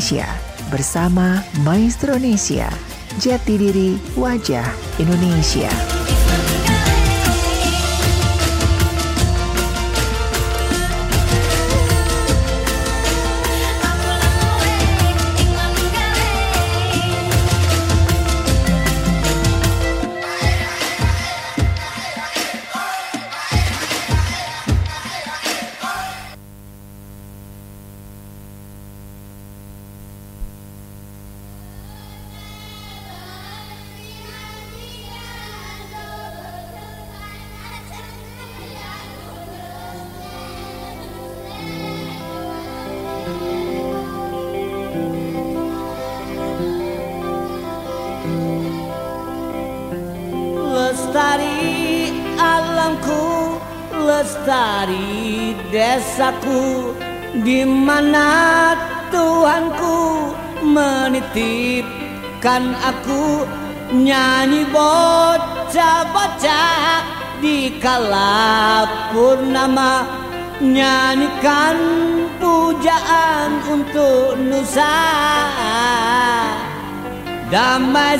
Indonesia bersama Maestro Indonesia. Jati diri wajah Indonesia. Menitipkan aku nyanyi bocah-bocah di kala purnama nyanyikan pujaan untuk Nusa. Damai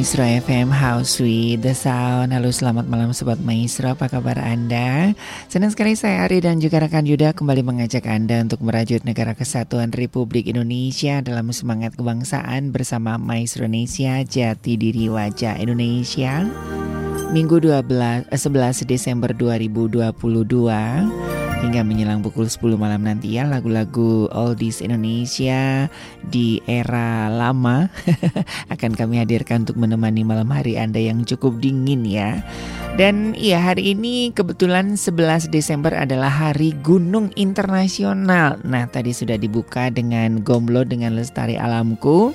Maestro FM House with the Sound Halo selamat malam Sobat Maestro Apa kabar Anda? Senang sekali saya Ari dan juga rekan Yuda Kembali mengajak Anda untuk merajut negara kesatuan Republik Indonesia Dalam semangat kebangsaan bersama Maestro Indonesia Jati diri wajah Indonesia Minggu 12, 11 eh, Desember 2022 hingga menjelang pukul 10 malam nanti ya lagu-lagu oldies Indonesia di era lama akan kami hadirkan untuk menemani malam hari Anda yang cukup dingin ya. Dan iya hari ini kebetulan 11 Desember adalah Hari Gunung Internasional. Nah, tadi sudah dibuka dengan Gomblo dengan Lestari Alamku.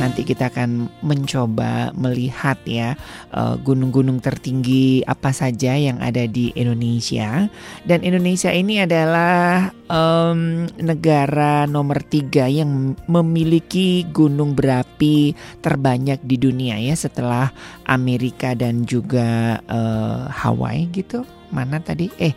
Nanti kita akan mencoba melihat ya eh, gunung-gunung tertinggi apa saja yang ada di Indonesia. Dan Indonesia ini adalah um, negara nomor tiga yang memiliki gunung berapi terbanyak di dunia ya setelah Amerika dan juga uh, Hawaii gitu. Mana tadi? Eh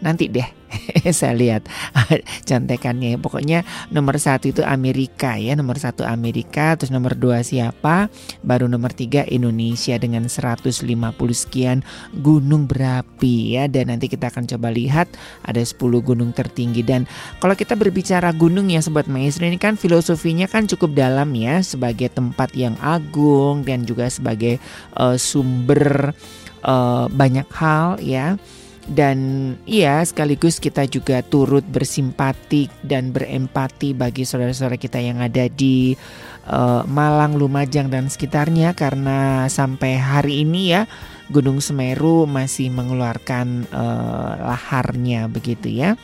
nanti deh saya lihat contekannya. Pokoknya nomor satu itu Amerika ya nomor satu Amerika terus nomor dua siapa? Baru nomor tiga Indonesia dengan 150 sekian gunung berapi ya. Dan nanti kita akan coba lihat ada 10 gunung tertinggi. Dan kalau kita berbicara gunung ya sobat maestro ini kan filosofinya kan cukup dalam ya sebagai tempat yang agung dan juga sebagai uh, sumber uh, banyak hal ya dan iya sekaligus kita juga turut bersimpati dan berempati bagi saudara-saudara kita yang ada di uh, Malang, Lumajang dan sekitarnya karena sampai hari ini ya Gunung Semeru masih mengeluarkan uh, laharnya begitu ya.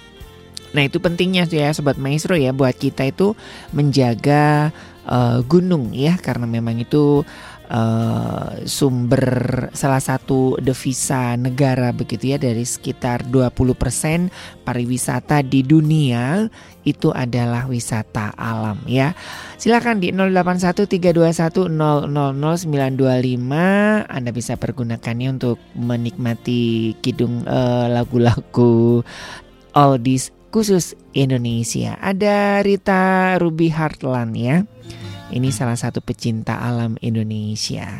Nah itu pentingnya ya sobat maestro ya buat kita itu menjaga uh, gunung ya karena memang itu sumber salah satu devisa negara begitu ya dari sekitar 20% pariwisata di dunia itu adalah wisata alam ya. Silakan di 081321000925 Anda bisa pergunakannya untuk menikmati kidung uh, lagu-lagu oldies khusus Indonesia. Ada Rita Ruby Heartland ya. Ini salah satu pecinta alam Indonesia.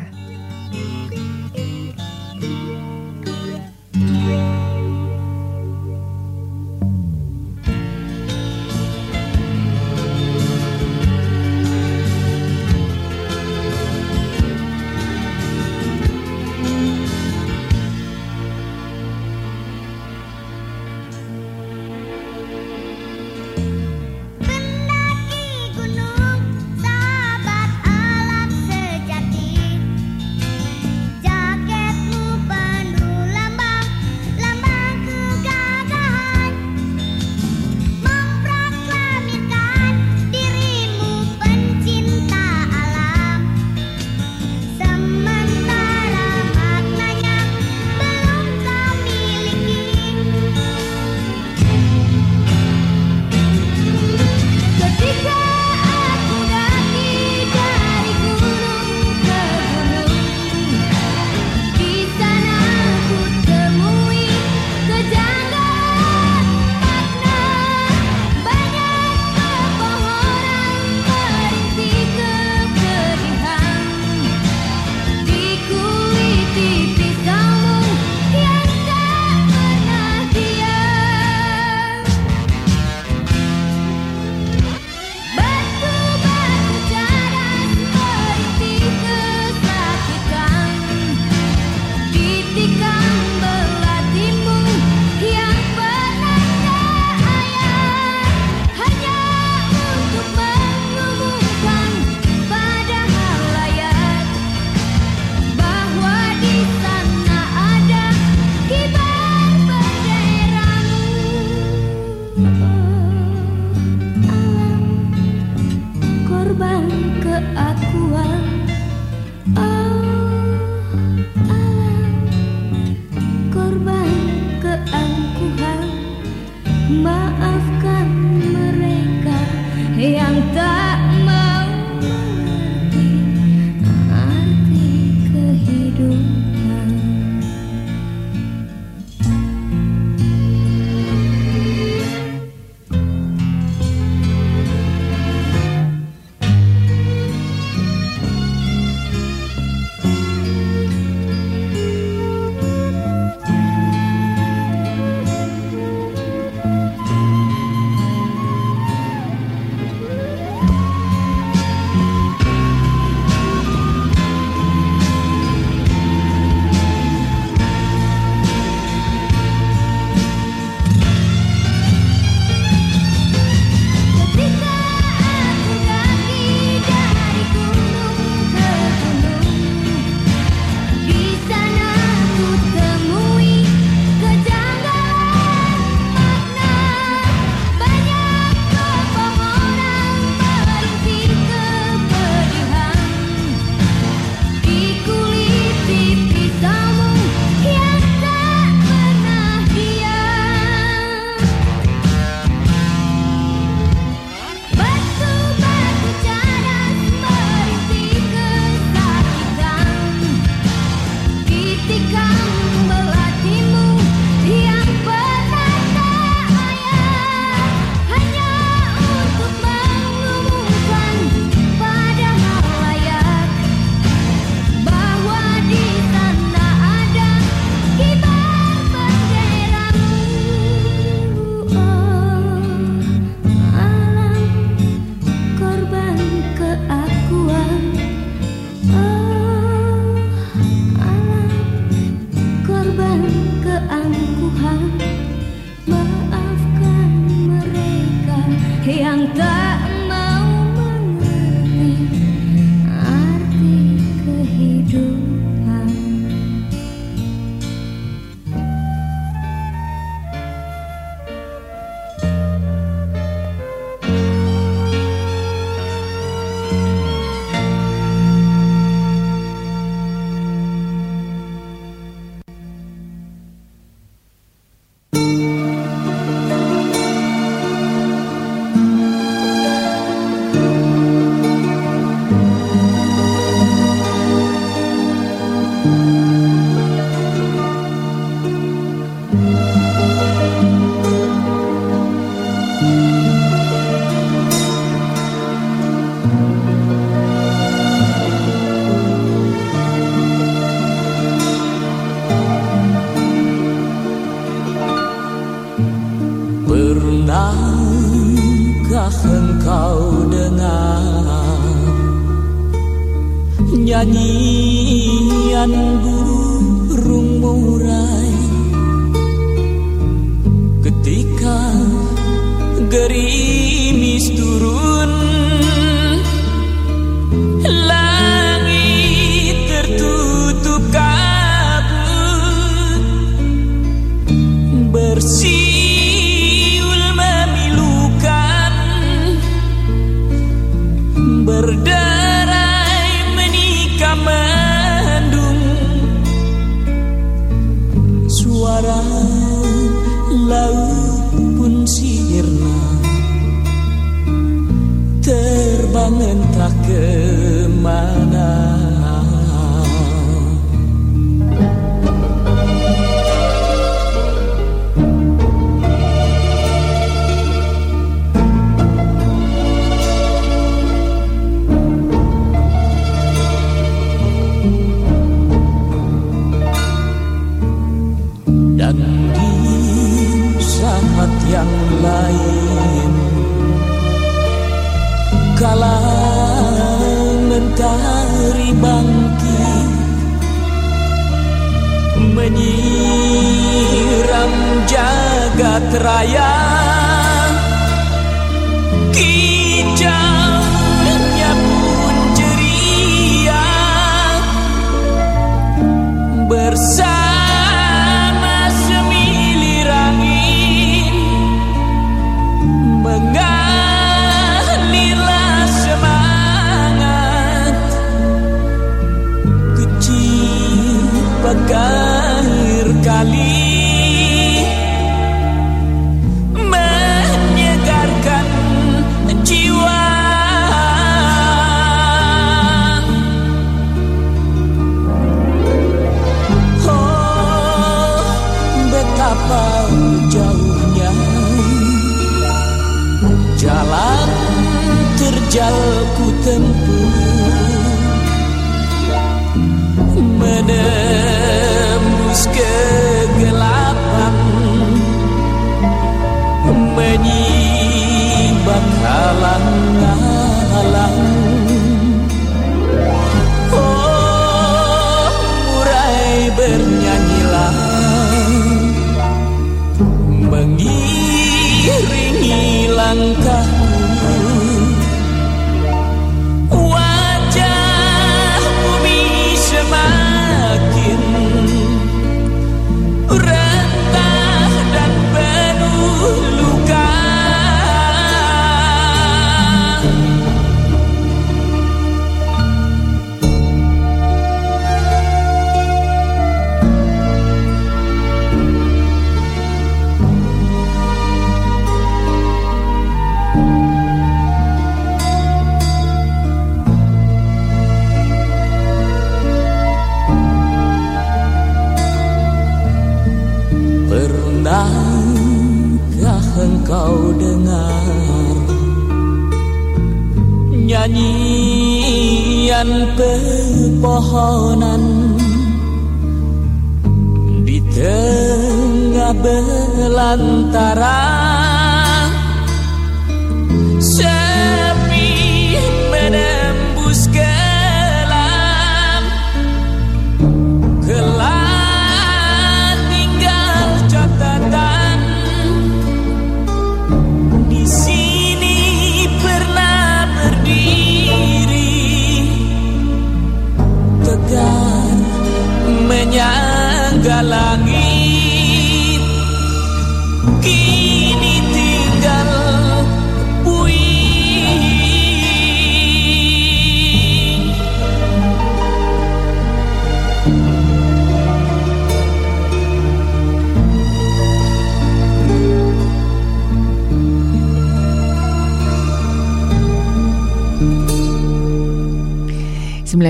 langkahku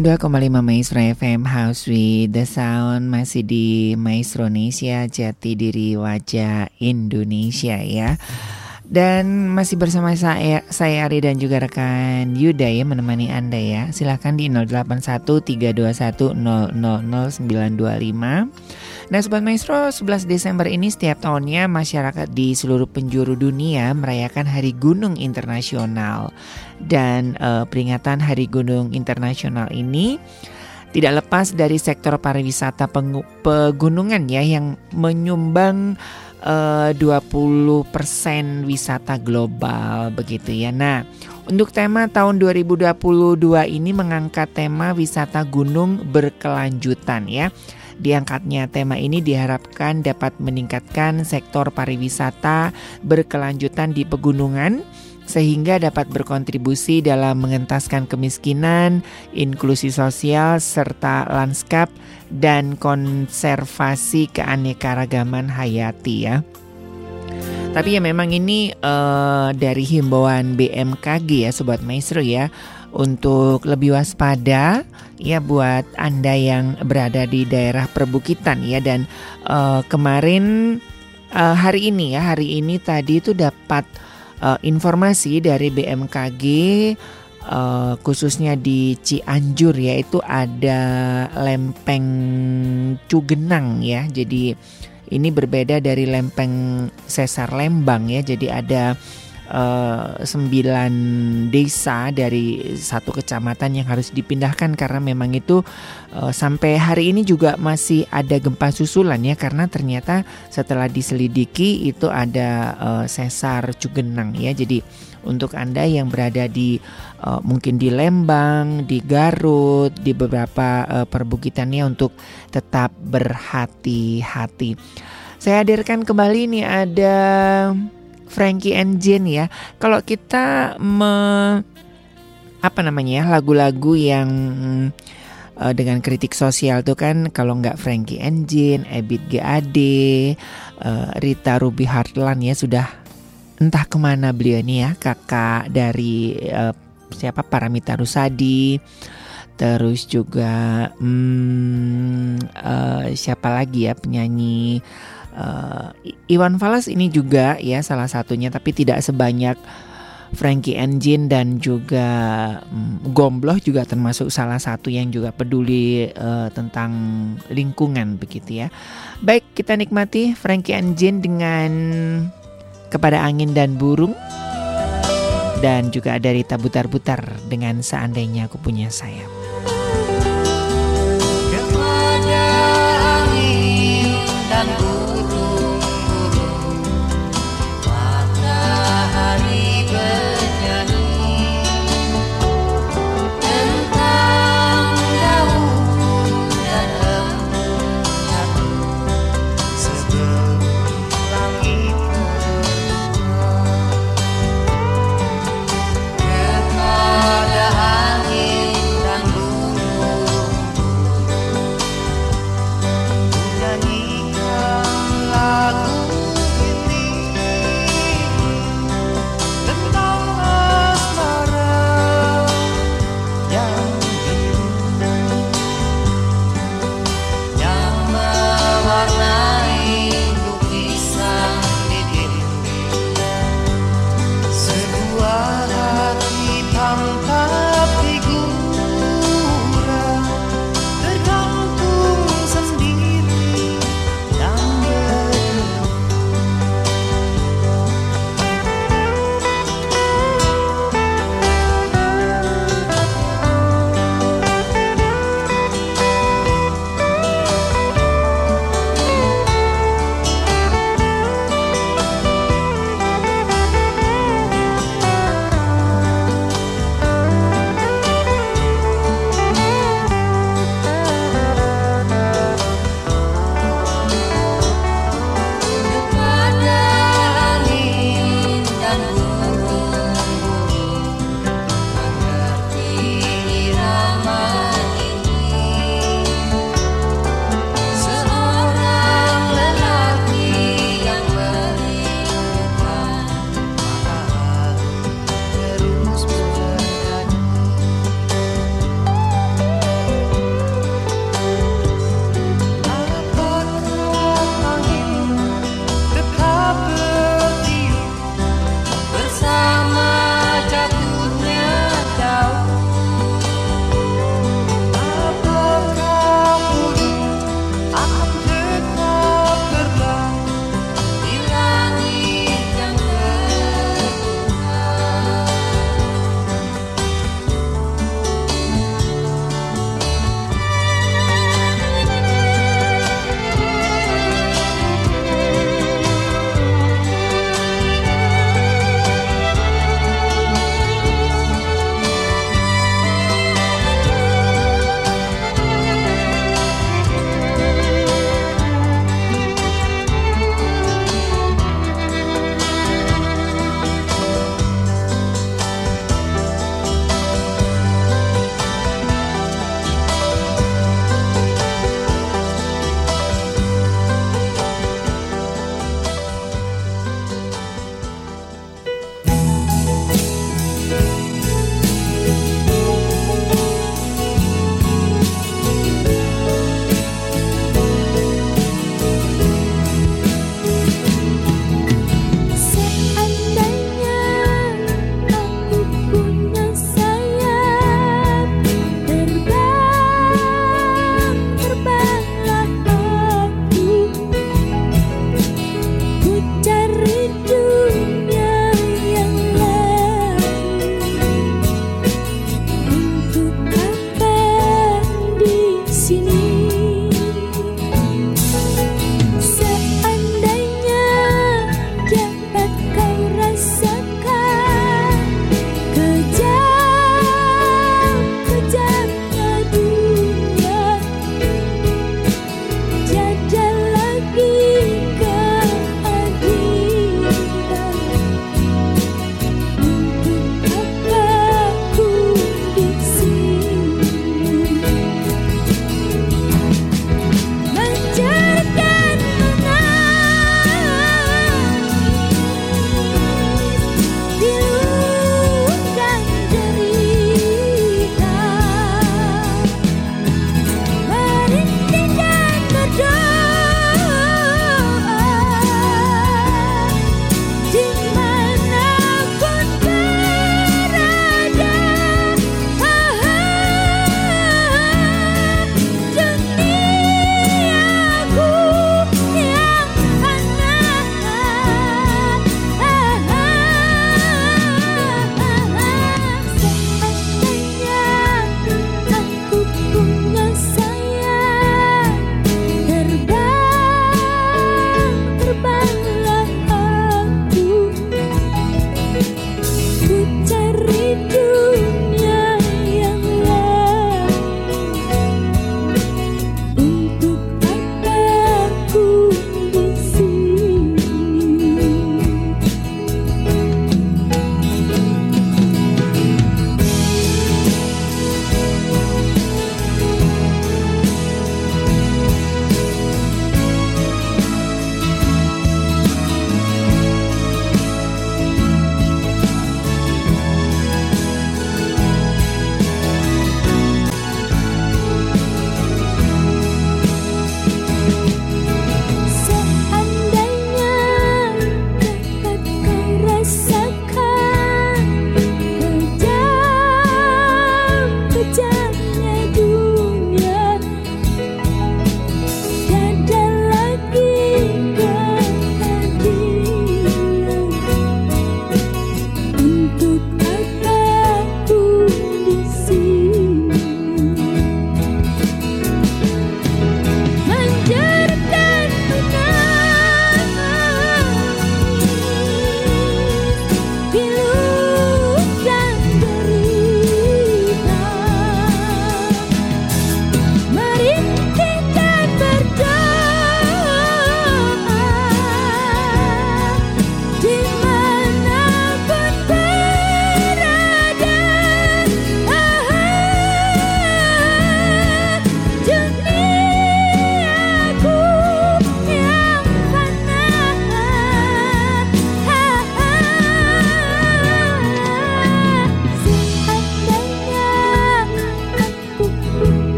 92,5 Maestro FM House with the Sound masih di Maestro Indonesia Jati Diri Wajah Indonesia ya. Dan masih bersama saya saya Ari dan juga rekan Yuda ya menemani Anda ya. Silahkan di 081321000925 Nah Sobat Maestro 11 Desember ini setiap tahunnya masyarakat di seluruh penjuru dunia merayakan Hari Gunung Internasional Dan uh, peringatan Hari Gunung Internasional ini tidak lepas dari sektor pariwisata pegunungan ya yang menyumbang uh, 20% wisata global begitu ya. Nah, untuk tema tahun 2022 ini mengangkat tema wisata gunung berkelanjutan ya. Diangkatnya tema ini diharapkan dapat meningkatkan sektor pariwisata berkelanjutan di pegunungan sehingga dapat berkontribusi dalam mengentaskan kemiskinan, inklusi sosial, serta lanskap dan konservasi keanekaragaman hayati ya. Tapi ya memang ini uh, dari himbauan BMKG ya Sobat Maestro ya untuk lebih waspada ya buat Anda yang berada di daerah perbukitan ya dan uh, kemarin uh, hari ini ya hari ini tadi itu dapat uh, informasi dari BMKG uh, khususnya di Cianjur yaitu ada lempeng Cugenang ya. Jadi ini berbeda dari lempeng Sesar Lembang ya. Jadi ada sembilan desa dari satu kecamatan yang harus dipindahkan karena memang itu uh, sampai hari ini juga masih ada gempa susulan ya karena ternyata setelah diselidiki itu ada uh, sesar Cugenang ya jadi untuk anda yang berada di uh, mungkin di Lembang, di Garut, di beberapa uh, perbukitannya untuk tetap berhati-hati. Saya hadirkan kembali nih ada Frankie and Jane ya. Kalau kita me apa namanya ya lagu-lagu yang uh, dengan kritik sosial tuh kan kalau nggak Frankie and Jane, Ebit GAD, uh, Rita Ruby Hartland ya sudah entah ke mana beliau ini ya kakak dari uh, siapa Paramita Rusadi terus juga hmm, uh, siapa lagi ya penyanyi uh, Iwan Fals ini juga ya salah satunya tapi tidak sebanyak Frankie Engine dan juga um, Gombloh juga termasuk salah satu yang juga peduli uh, tentang lingkungan begitu ya. Baik, kita nikmati Frankie Engine dengan kepada angin dan burung dan juga dari tabutar-butar dengan seandainya aku punya sayap.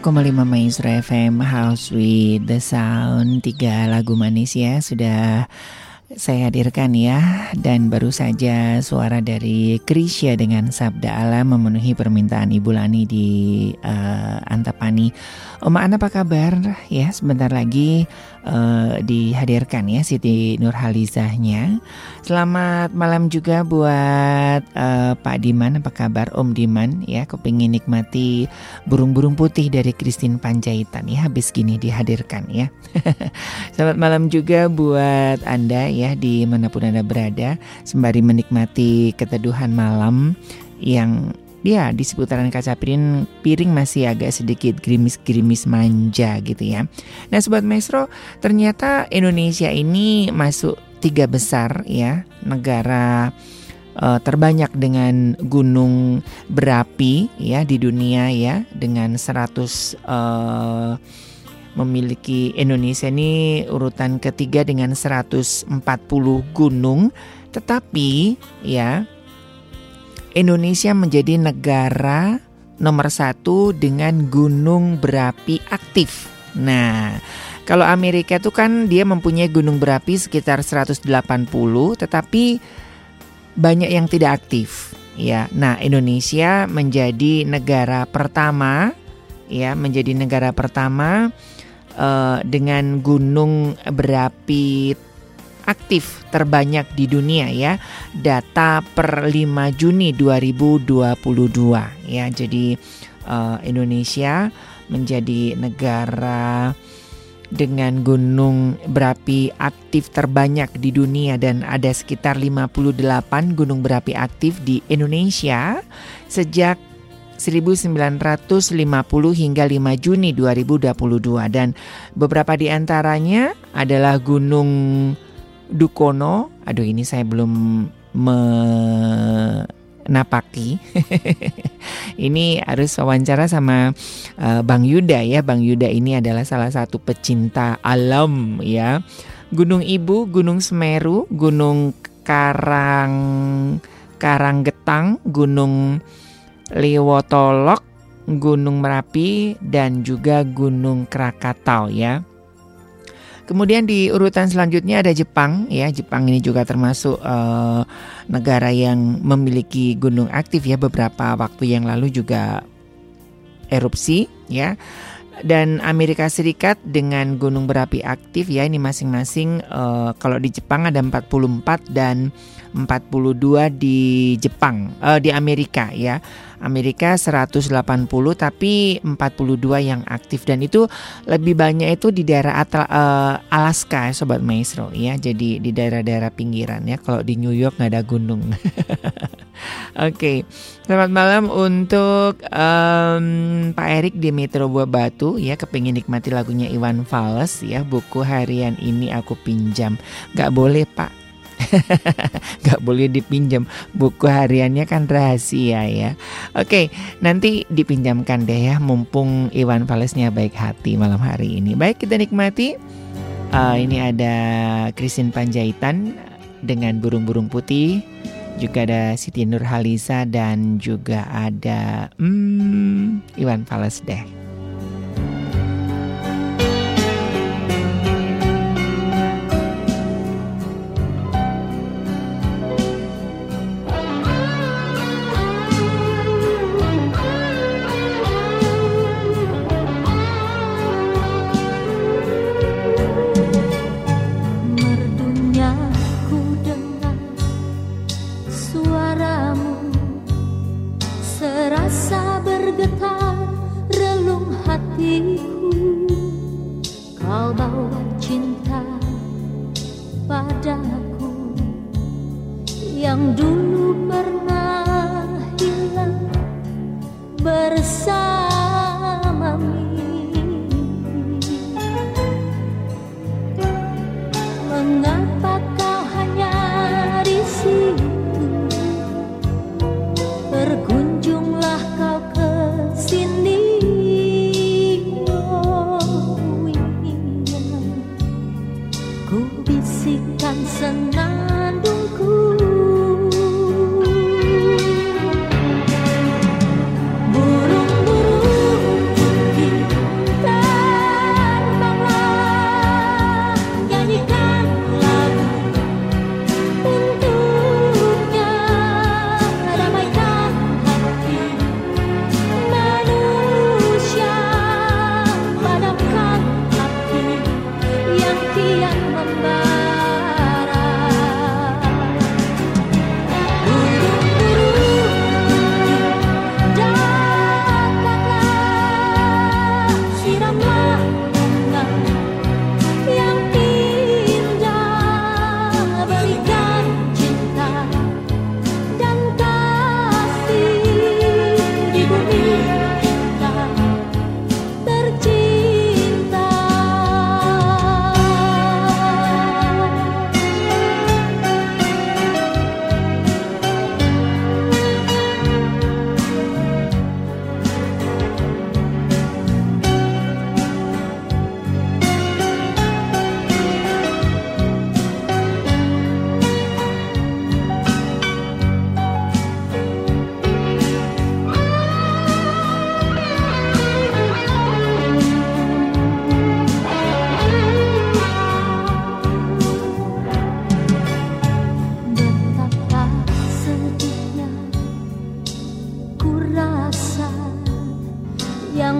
92,5 Maestro FM House with the Sound. Tiga lagu manis ya Sudah saya hadirkan ya. Dan baru saja suara dari Krisya dengan Sabda Alam Memenuhi permintaan Ibu Lani di eh, Antapani. Oma Ana apa kabar? Ya sebentar lagi eh, dihadirkan ya Siti Nurhalizahnya. Selamat malam juga buat eh, Pak Diman. Apa kabar Om Diman? Ya Kepingin nikmati burung-burung putih dari Christine Panjaitan. Ya habis gini dihadirkan ya. Selamat malam juga buat Anda ya di mana pun Anda berada. Sembari menikmati keteduhan malam yang ya di seputaran kaca piring, piring masih agak sedikit gerimis-gerimis manja gitu ya. Nah Sobat Maestro ternyata Indonesia ini masuk tiga besar ya negara eh, terbanyak dengan gunung berapi ya di dunia ya dengan 100 eh, memiliki Indonesia ini urutan ketiga dengan 140 gunung tetapi ya Indonesia menjadi negara nomor satu dengan gunung berapi aktif. Nah, kalau Amerika itu kan dia mempunyai gunung berapi sekitar 180, tetapi banyak yang tidak aktif. Ya, nah Indonesia menjadi negara pertama, ya menjadi negara pertama eh, dengan gunung berapi aktif terbanyak di dunia ya. Data per 5 Juni 2022 ya. Jadi eh, Indonesia menjadi negara dengan gunung berapi aktif terbanyak di dunia dan ada sekitar 58 gunung berapi aktif di Indonesia sejak 1950 hingga 5 Juni 2022 dan beberapa di antaranya adalah Gunung Dukono. Aduh ini saya belum menapaki. ini harus wawancara sama uh, Bang Yuda ya. Bang Yuda ini adalah salah satu pecinta alam ya. Gunung Ibu, Gunung Semeru, Gunung Karang Karanggetang, Gunung Liwotolok, Gunung Merapi dan juga Gunung Krakatau ya. Kemudian di urutan selanjutnya ada Jepang ya. Jepang ini juga termasuk uh, negara yang memiliki gunung aktif ya beberapa waktu yang lalu juga erupsi ya. Dan Amerika Serikat dengan gunung berapi aktif ya ini masing-masing uh, kalau di Jepang ada 44 dan 42 di Jepang, uh, di Amerika ya. Amerika 180 tapi 42 yang aktif dan itu lebih banyak itu di daerah Atla, uh, Alaska ya sobat maestro ya. Jadi di daerah-daerah pinggiran ya. Kalau di New York nggak ada gunung. Oke, okay. selamat malam untuk um, Pak Erik di Metro Buah Batu. Ya, kepingin nikmati lagunya Iwan Fals ya, buku harian ini aku pinjam. Gak boleh Pak, Gak boleh dipinjam. Buku hariannya kan rahasia ya. Oke nanti dipinjamkan deh ya. Mumpung Iwan Falesnya baik hati malam hari ini. Baik kita nikmati. Uh, Ini ada Christine Panjaitan Dengan burung-burung putih juga ada Siti Nurhalisa dan juga ada hmm, Iwan Fales deh.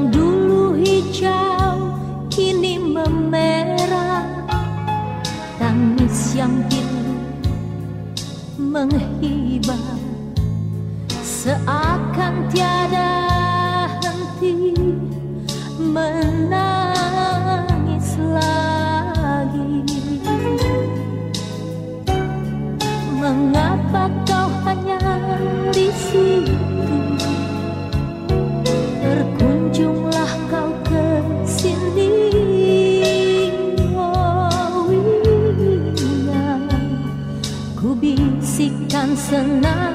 yang dulu hijau kini memerah. Tangis yang pilu menghibah. Seakan tiada henti menangis. 怎那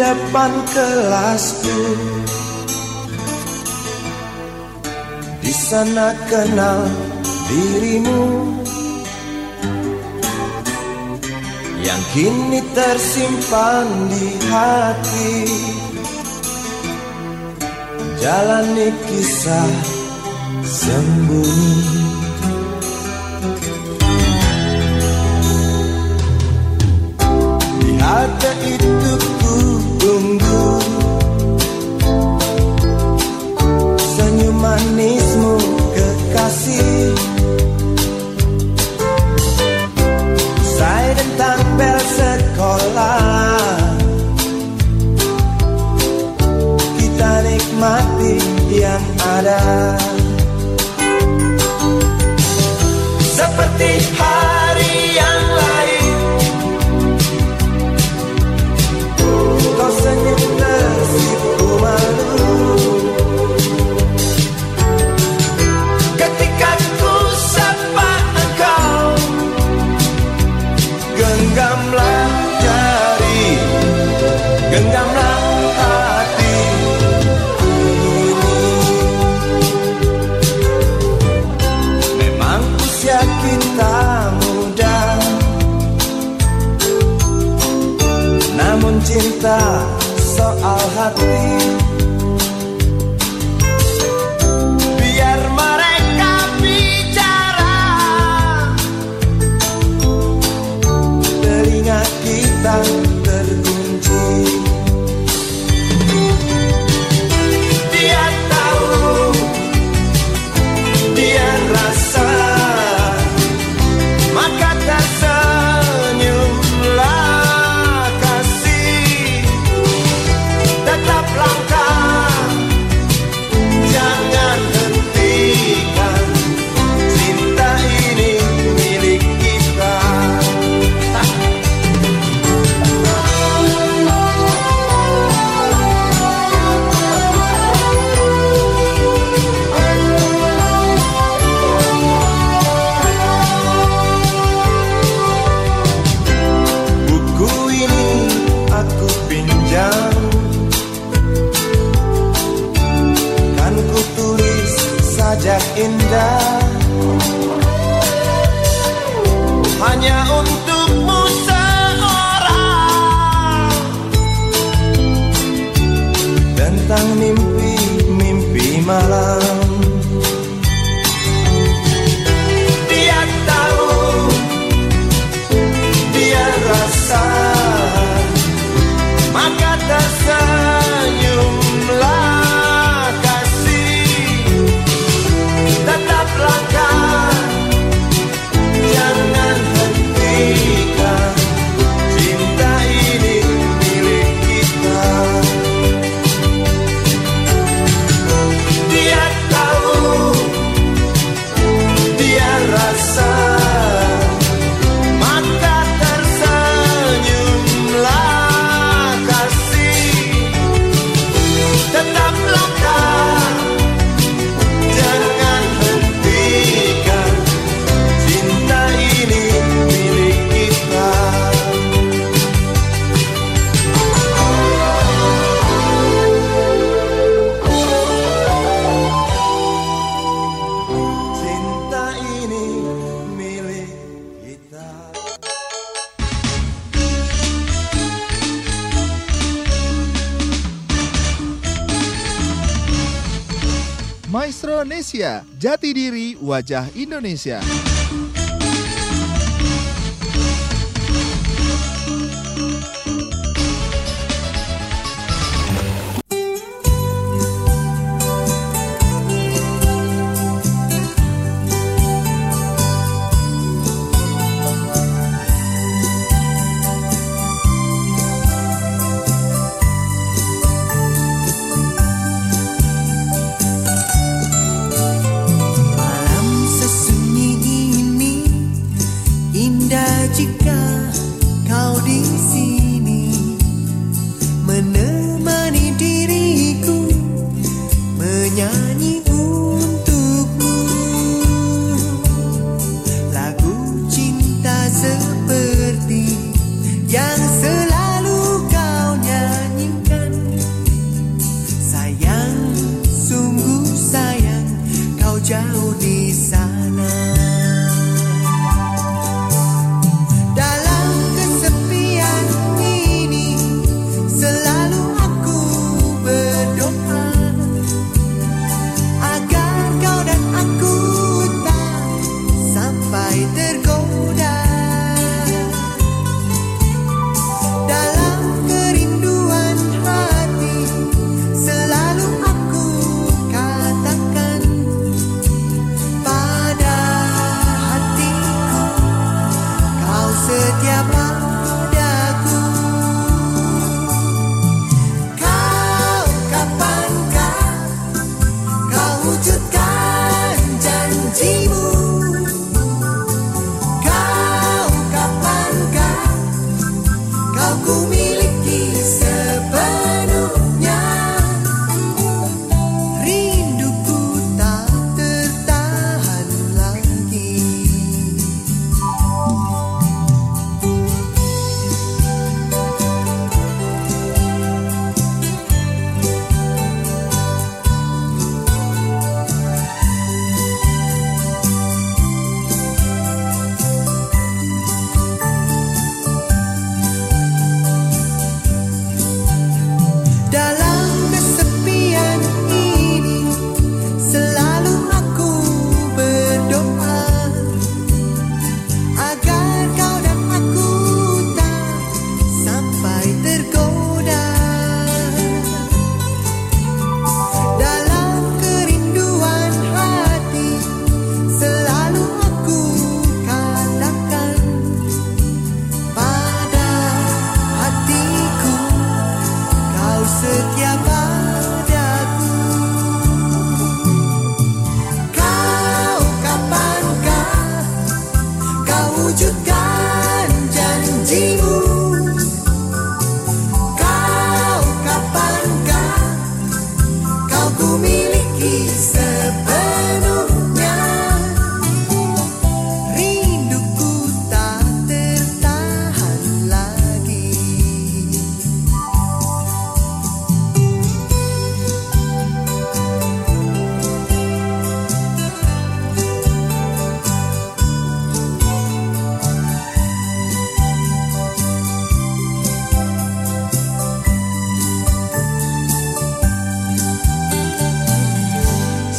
depan kelasku. Di sana kenal dirimu. Yang kini tersimpan di hati. Jalani kisah sembunyi. Indonesia.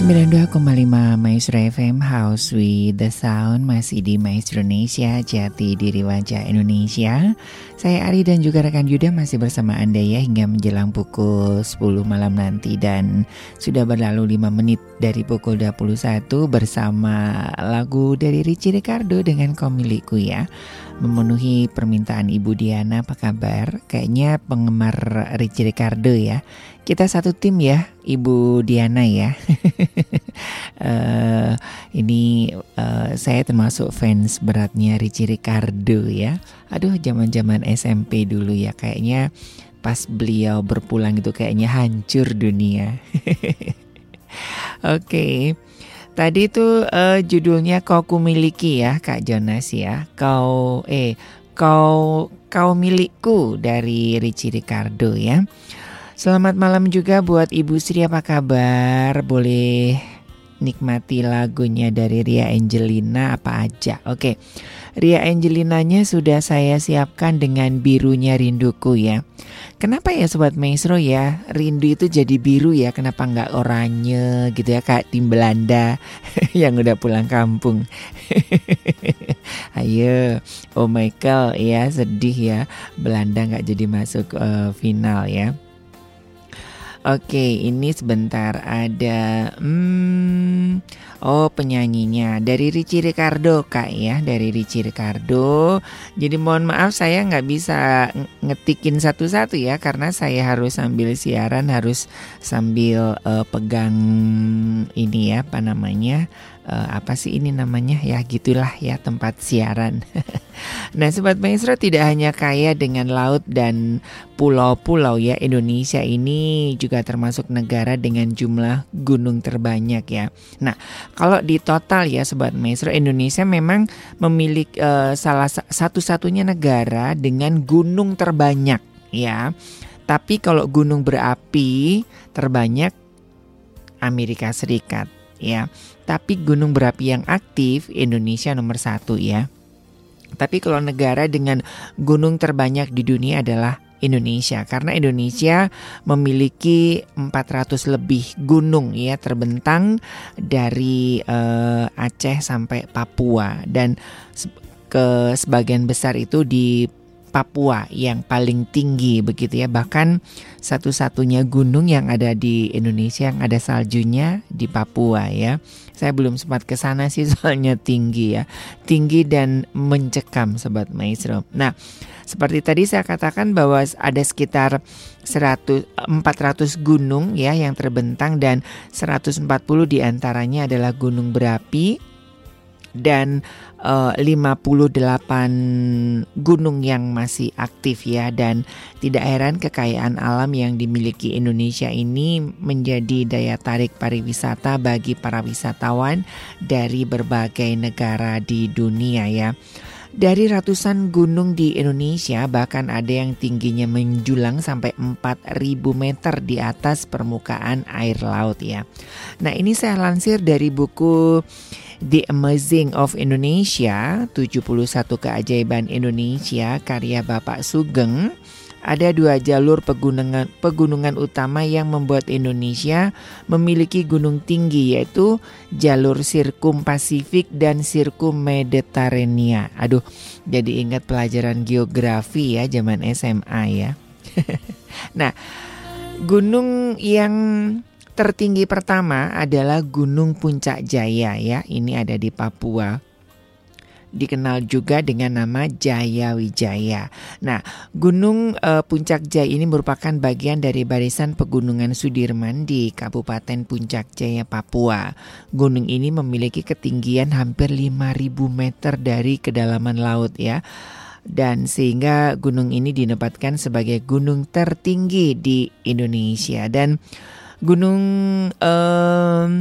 92,5 Maestro FM House with the Sound masih di Maestro Indonesia Jati Diri Wajah Indonesia. Saya Ari dan juga rekan Yuda masih bersama Anda ya hingga menjelang pukul 10 malam nanti dan sudah berlalu 5 menit dari pukul 21 bersama lagu dari Richie Ricardo dengan Komiliku ya. Memenuhi permintaan Ibu Diana apa kabar? Kayaknya penggemar Richie Ricardo ya. Kita satu tim ya, Ibu Diana ya. uh, ini uh, saya termasuk fans beratnya Richie Ricardo ya. Aduh, zaman-zaman SMP dulu ya kayaknya pas beliau berpulang itu kayaknya hancur dunia. Oke. okay. Tadi itu uh, judulnya kau kumiliki ya Kak Jonas ya. Kau eh kau kau milikku dari Richie Ricardo ya. Selamat malam juga buat Ibu Sri apa kabar? Boleh nikmati lagunya dari Ria Angelina apa aja. Oke. Ria Angelinanya sudah saya siapkan dengan birunya rinduku ya. Kenapa ya Sobat Maestro ya Rindu itu jadi biru ya Kenapa nggak oranye gitu ya Kak tim Belanda Yang udah pulang kampung Ayo Oh Michael ya sedih ya Belanda nggak jadi masuk uh, final ya Oke, ini sebentar ada hmm, oh penyanyinya dari Richie Ricardo kak ya, dari Richie Ricardo. Jadi mohon maaf saya nggak bisa ngetikin satu-satu ya karena saya harus sambil siaran harus sambil uh, pegang ini ya apa namanya uh, apa sih ini namanya ya gitulah ya tempat siaran. nah sobat maestro tidak hanya kaya dengan laut dan pulau-pulau ya Indonesia ini juga termasuk negara dengan jumlah gunung terbanyak ya. Nah kalau di total ya sobat maestro Indonesia memang memiliki uh, salah satu-satunya negara dengan gunung terbanyak ya. Tapi kalau gunung berapi terbanyak Amerika Serikat ya. Tapi gunung berapi yang aktif Indonesia nomor satu ya. Tapi kalau negara dengan gunung terbanyak di dunia adalah Indonesia karena Indonesia memiliki 400 lebih gunung ya terbentang dari uh, Aceh sampai Papua dan ke sebagian besar itu di Papua yang paling tinggi begitu ya. Bahkan satu-satunya gunung yang ada di Indonesia yang ada saljunya di Papua ya. Saya belum sempat ke sana sih soalnya tinggi ya. Tinggi dan mencekam sobat maestro. Nah seperti tadi saya katakan bahwa ada sekitar 100 400 gunung ya yang terbentang dan 140 di antaranya adalah gunung berapi dan uh, 58 gunung yang masih aktif ya dan tidak heran kekayaan alam yang dimiliki Indonesia ini menjadi daya tarik pariwisata bagi para wisatawan dari berbagai negara di dunia ya. Dari ratusan gunung di Indonesia bahkan ada yang tingginya menjulang sampai 4000 meter di atas permukaan air laut ya. Nah, ini saya lansir dari buku The Amazing of Indonesia, 71 keajaiban Indonesia karya Bapak Sugeng. Ada dua jalur pegunungan, pegunungan utama yang membuat Indonesia memiliki gunung tinggi yaitu jalur Sirkum Pasifik dan Sirkum Mediterania. Aduh, jadi ingat pelajaran geografi ya zaman SMA ya. nah, gunung yang tertinggi pertama adalah Gunung Puncak Jaya ya. Ini ada di Papua. Dikenal juga dengan nama Jaya Wijaya. Nah, Gunung uh, Puncak Jaya ini merupakan bagian dari barisan pegunungan Sudirman di Kabupaten Puncak Jaya, Papua. Gunung ini memiliki ketinggian hampir 5000 meter dari kedalaman laut ya dan sehingga gunung ini dinempatkan sebagai gunung tertinggi di Indonesia dan Gunung um,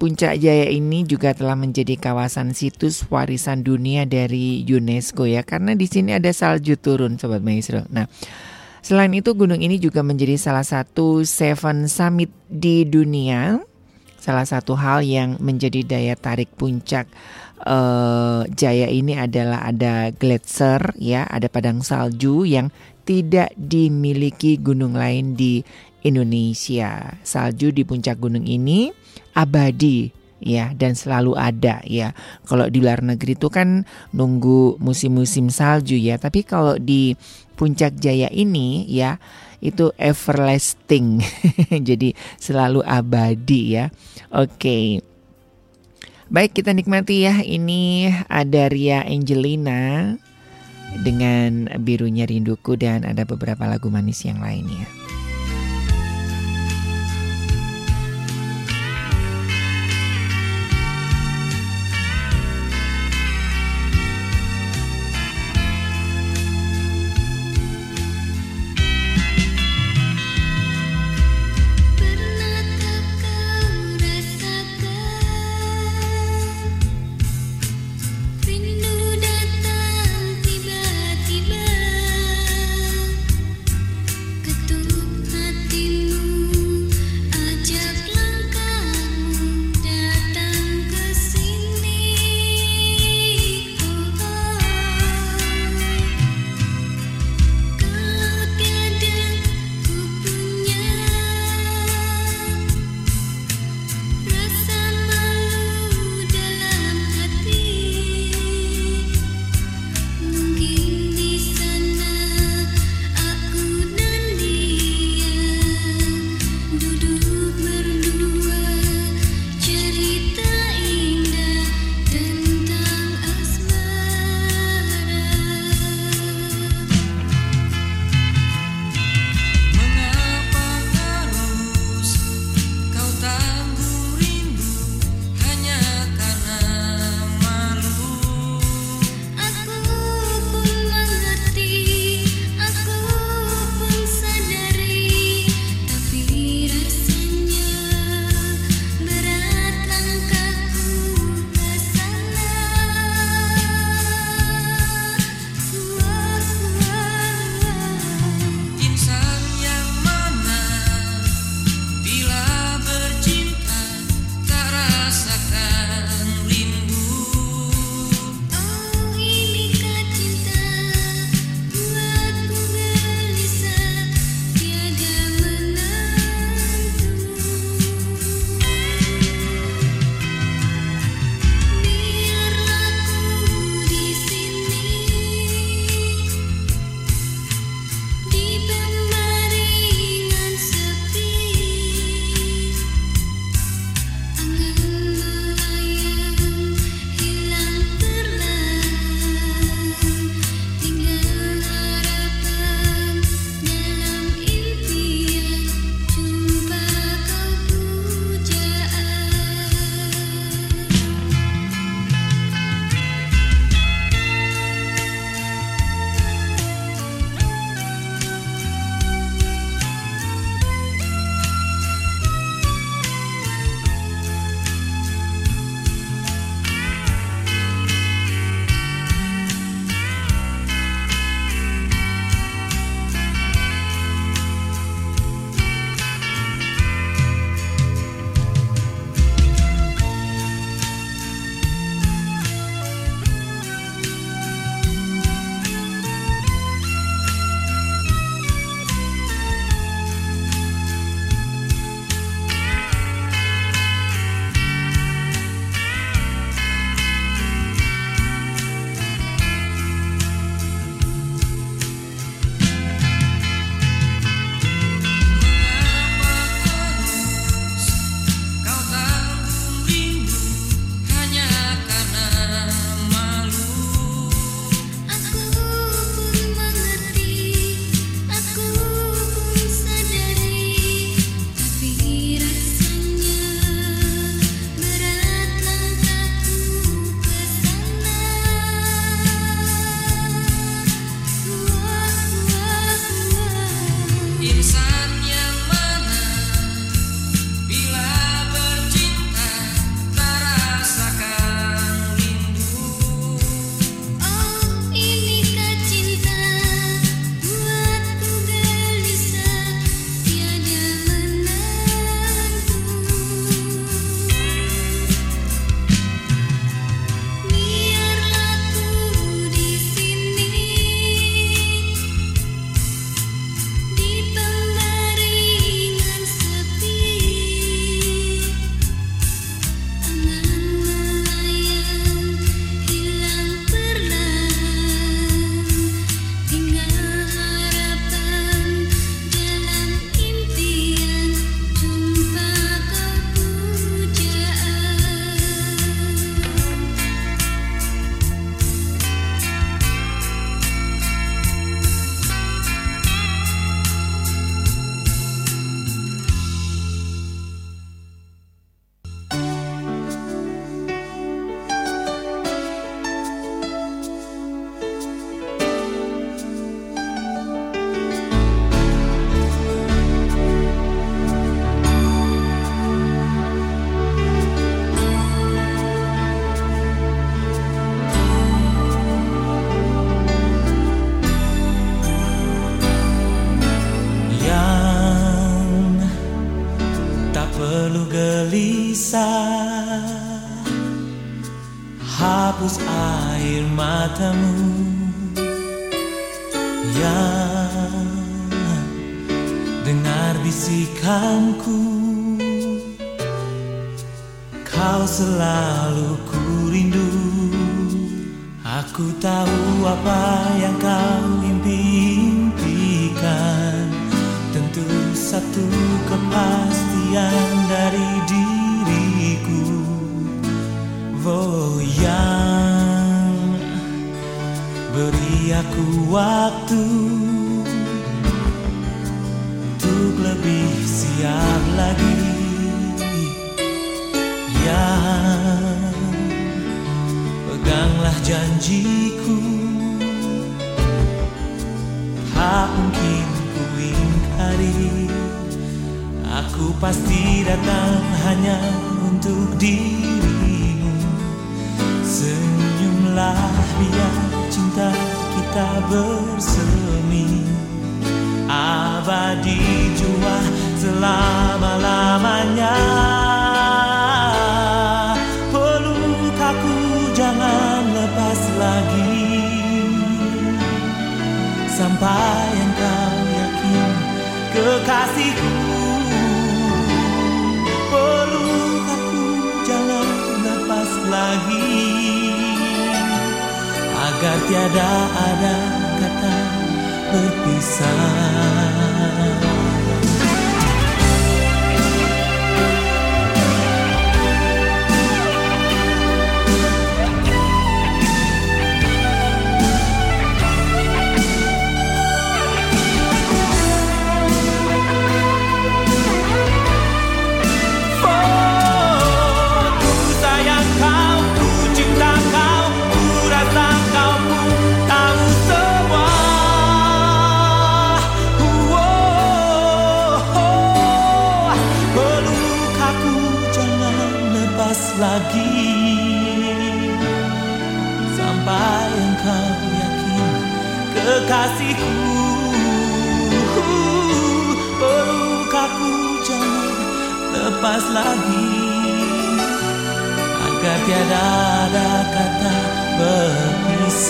Puncak Jaya ini juga telah menjadi kawasan situs warisan dunia dari UNESCO ya karena di sini ada salju turun sobat maestro. Nah, selain itu gunung ini juga menjadi salah satu seven summit di dunia. Salah satu hal yang menjadi daya tarik puncak uh, Jaya ini adalah ada gletser ya, ada padang salju yang tidak dimiliki gunung lain di Indonesia. Salju di puncak gunung ini abadi ya dan selalu ada ya. Kalau di luar negeri itu kan nunggu musim-musim salju ya, tapi kalau di Puncak Jaya ini ya itu everlasting. Jadi selalu abadi ya. Oke. Baik kita nikmati ya ini ada Ria Angelina dengan birunya rinduku dan ada beberapa lagu manis yang lainnya.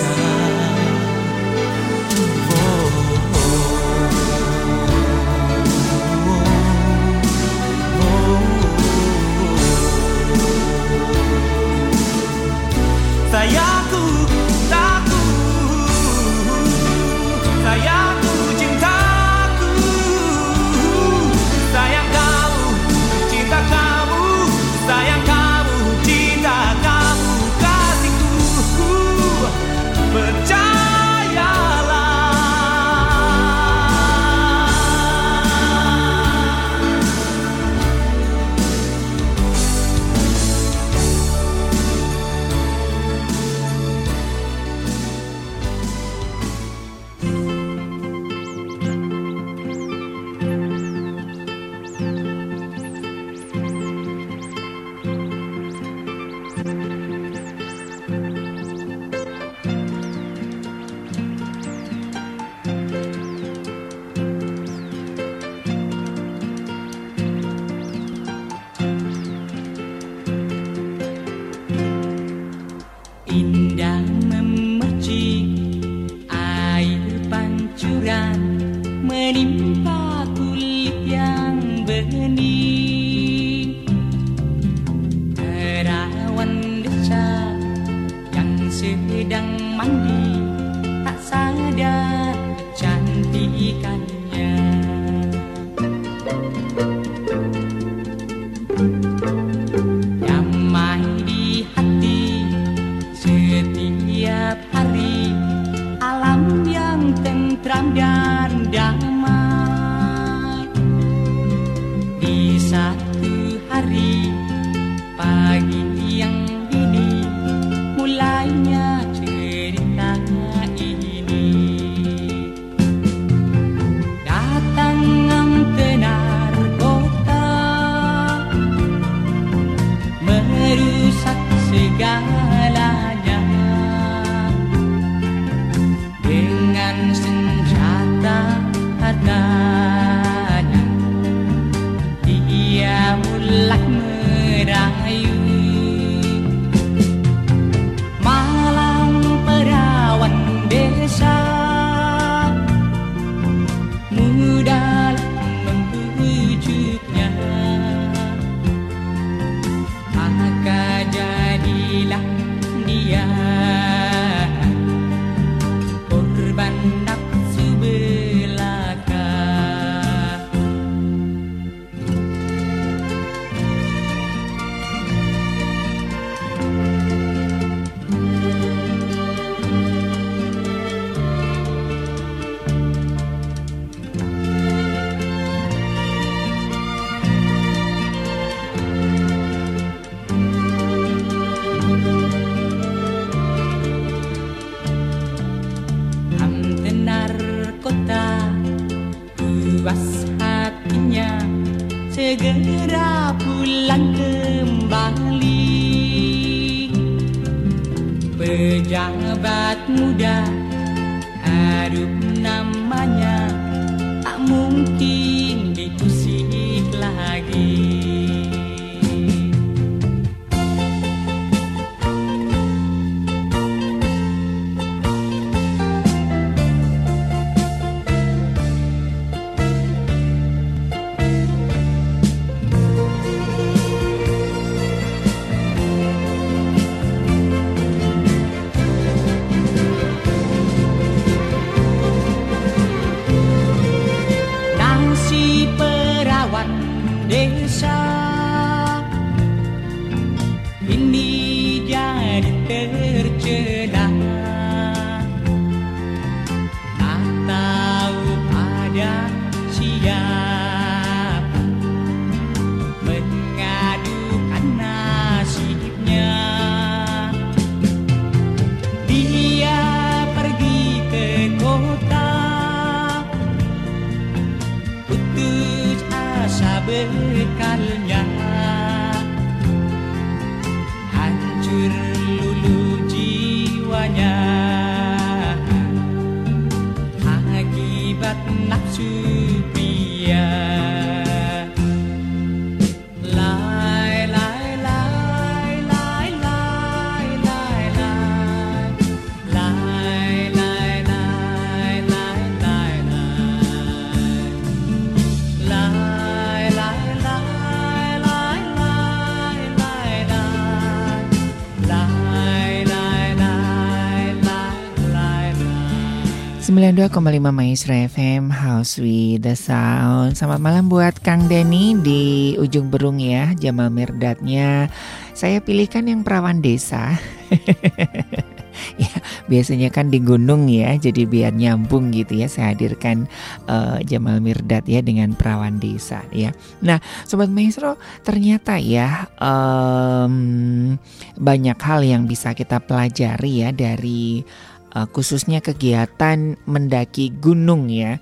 inside. Segera pulang kembali. Pejabat muda harum namanya tak mungkin 92,5 Maestro FM House with the Sound. Selamat malam buat Kang Denny di ujung berung ya Jamal Mirdatnya Saya pilihkan yang perawan desa. Ya biasanya kan di gunung ya jadi biar nyambung gitu ya saya hadirkan eh, Jamal Mirdad ya dengan perawan desa ya. Nah sobat maestro ternyata ya em, banyak hal yang bisa kita pelajari ya dari eh, khususnya kegiatan mendaki gunung ya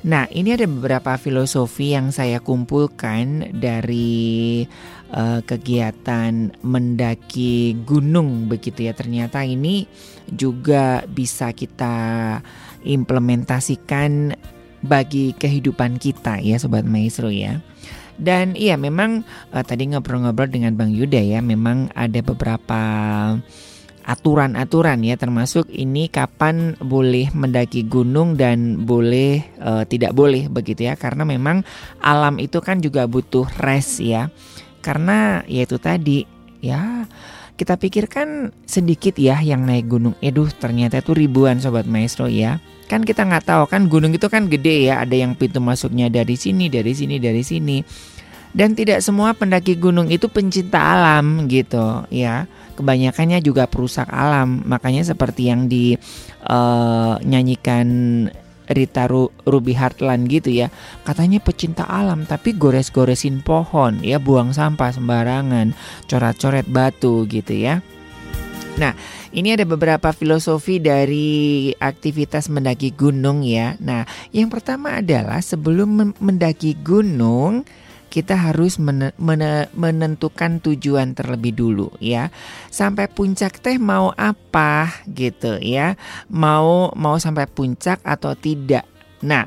Nah, ini ada beberapa filosofi yang saya kumpulkan dari eh, kegiatan mendaki gunung begitu ya. Ternyata ini juga bisa kita implementasikan bagi kehidupan kita ya sobat maestro ya. Dan iya memang eh, tadi ngobrol-ngobrol dengan Bang Yuda ya, memang ada beberapa aturan-aturan ya termasuk ini kapan boleh mendaki gunung dan boleh eh, tidak boleh begitu ya. Karena memang alam itu kan juga butuh rest ya. Karena yaitu tadi ya kita pikirkan sedikit ya yang naik gunung. Eduh ternyata itu ribuan sobat maestro ya. Kan kita nggak tahu kan gunung itu kan gede ya. Ada yang pintu masuknya dari sini dari sini dari sini. Dan tidak semua pendaki gunung itu pencinta alam gitu ya kebanyakannya juga perusak alam makanya seperti yang dinyanyikan Rita Ru- Ruby Hartland gitu ya katanya pecinta alam tapi gores-goresin pohon ya buang sampah sembarangan coret-coret batu gitu ya Nah, ini ada beberapa filosofi dari aktivitas mendaki gunung ya. Nah, yang pertama adalah sebelum men- mendaki gunung, kita harus mene- mene- menentukan tujuan terlebih dulu ya. Sampai puncak teh mau apa gitu ya. Mau mau sampai puncak atau tidak. Nah,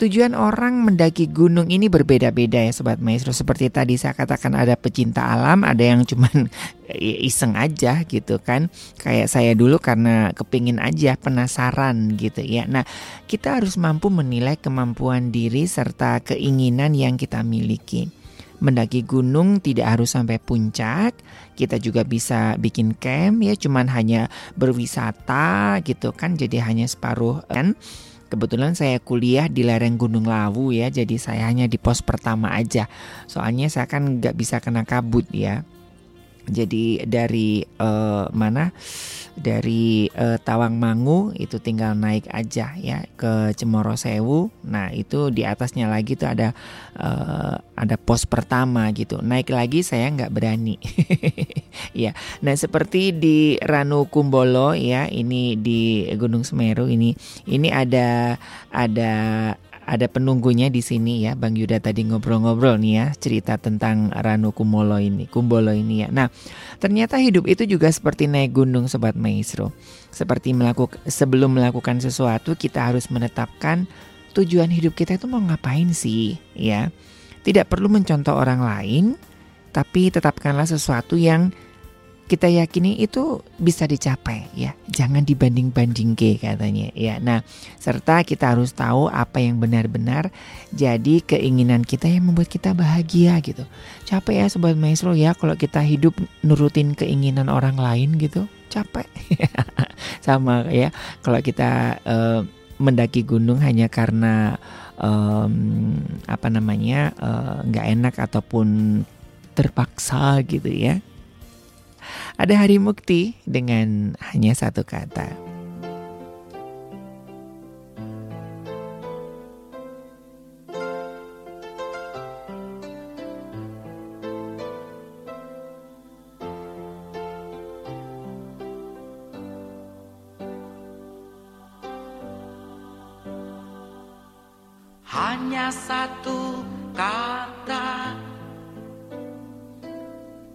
Tujuan orang mendaki gunung ini berbeda-beda ya Sobat Maestro. Seperti tadi saya katakan ada pecinta alam Ada yang cuman iseng aja gitu kan. Kayak saya dulu karena kepingin aja penasaran gitu ya. Nah kita harus mampu menilai kemampuan diri serta keinginan yang kita miliki. Mendaki gunung tidak harus sampai puncak. Kita juga bisa bikin camp ya cuman hanya berwisata gitu kan. Jadi hanya separuh kan Kebetulan saya kuliah di lereng Gunung Lawu ya, jadi saya hanya di pos pertama aja. Soalnya saya kan nggak bisa kena kabut ya. Jadi dari eh, mana? Dari eh, Tawangmangu itu tinggal naik aja ya ke Cemoro Sewu. Nah itu di atasnya lagi tuh ada eh, ada pos pertama gitu. Naik lagi saya nggak berani. ya. Nah seperti di Ranu Kumbolo ya, ini di Gunung Semeru ini ini ada ada ada penunggunya di sini ya. Bang Yuda tadi ngobrol-ngobrol nih ya cerita tentang Ranu Kumolo ini, Kumbolo ini ya. Nah, ternyata hidup itu juga seperti naik gunung sobat maestro. Seperti melakukan sebelum melakukan sesuatu kita harus menetapkan tujuan hidup kita itu mau ngapain sih ya. Tidak perlu mencontoh orang lain, tapi tetapkanlah sesuatu yang kita yakini itu bisa dicapai ya. Jangan dibanding-banding ke katanya ya. Nah, serta kita harus tahu apa yang benar-benar jadi keinginan kita yang membuat kita bahagia gitu. Capek ya sobat maestro ya kalau kita hidup nurutin keinginan orang lain gitu. Capek. Sama ya kalau kita eh, mendaki gunung hanya karena em, apa namanya eh, nggak enak ataupun terpaksa gitu ya. Ada hari mukti dengan hanya satu kata. Hanya satu kata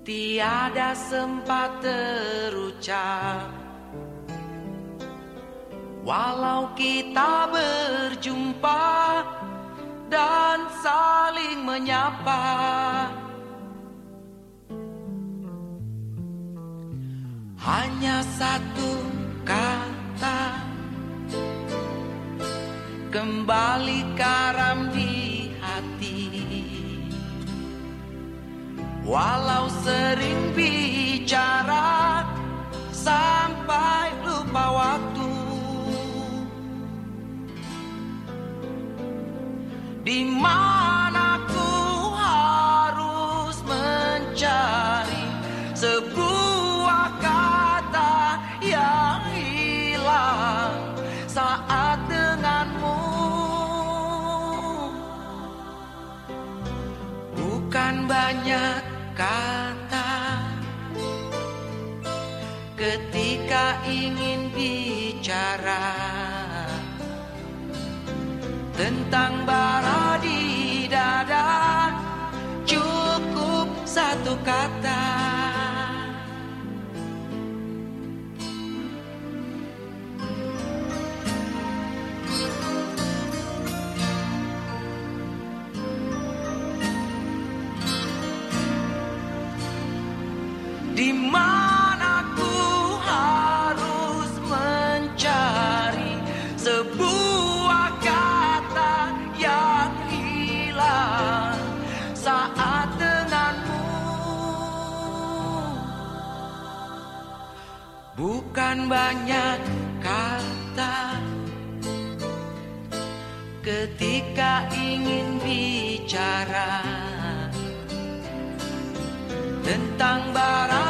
Tiada sempat terucap. Walau kita berjumpa Dan saling menyapa. Hanya satu kata. Kembali karam di Walau sering bicara sampai lupa waktu. Di mana tentang bara di dada. Cukup satu kata banyak kata. Ketika ingin bicara tentang bara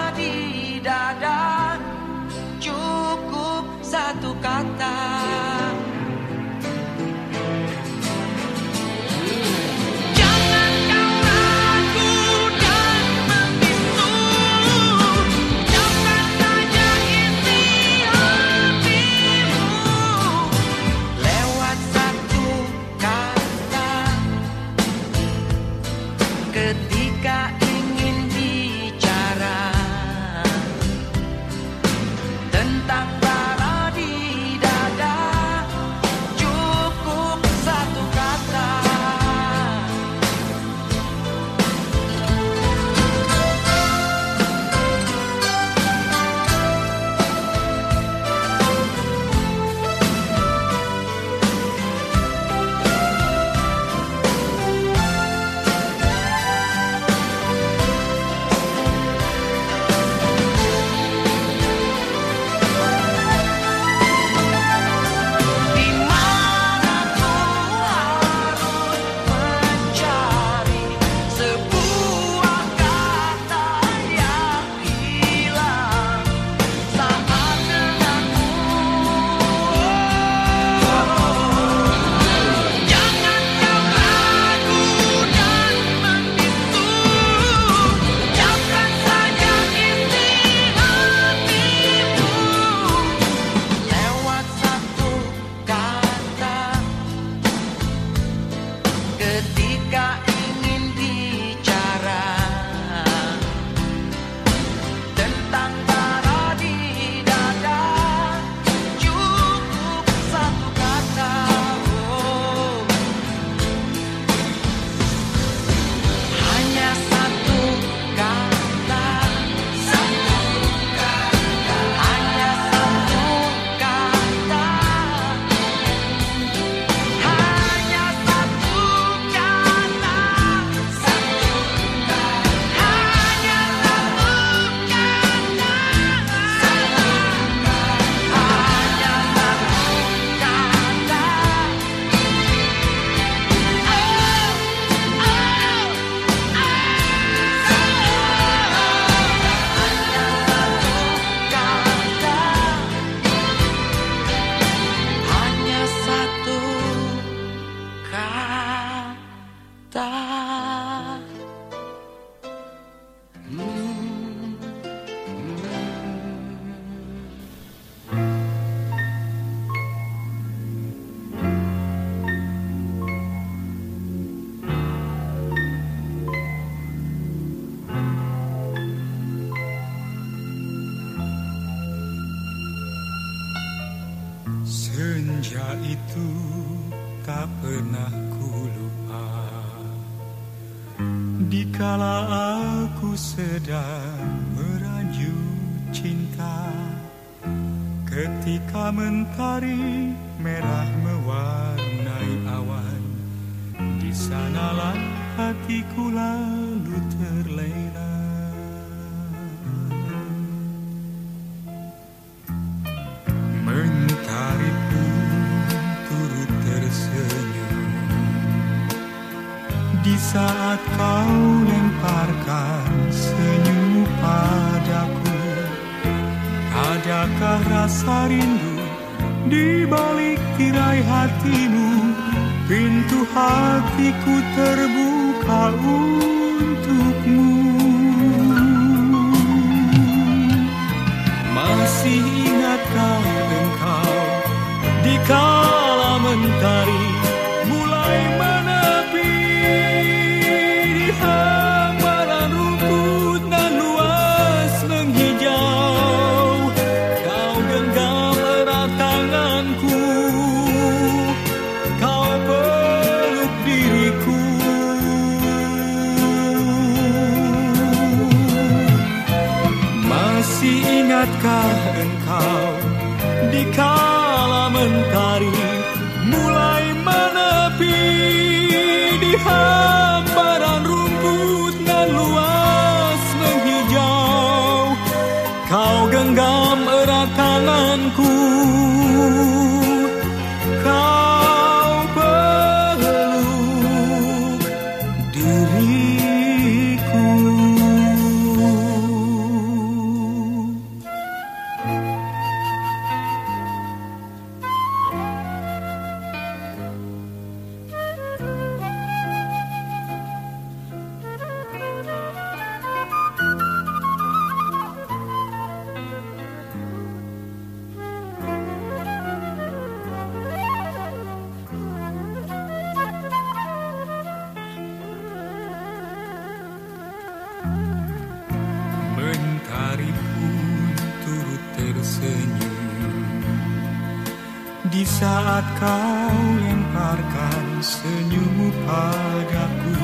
saat kau lemparkan senyummu padaku?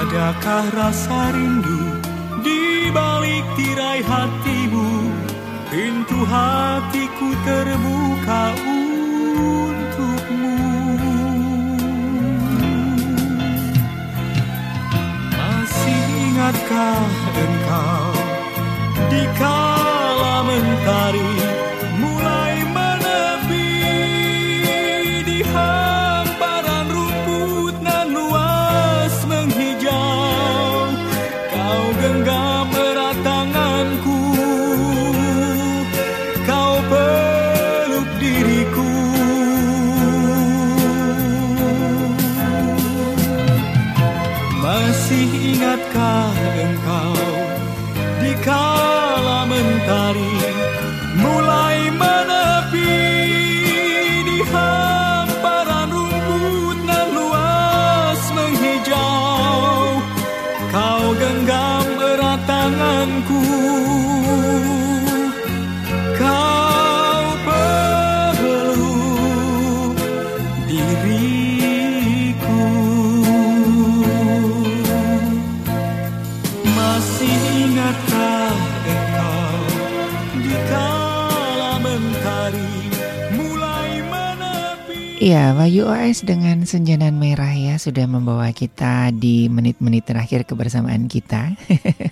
Adakah rasa rindu di balik tirai hatimu? Pintu hatiku terbuka untukmu. Masih ingatkah engkau di kala mentari Iya, Wahyu OS dengan Senjanan Merah ya sudah membawa kita di menit-menit terakhir kebersamaan kita.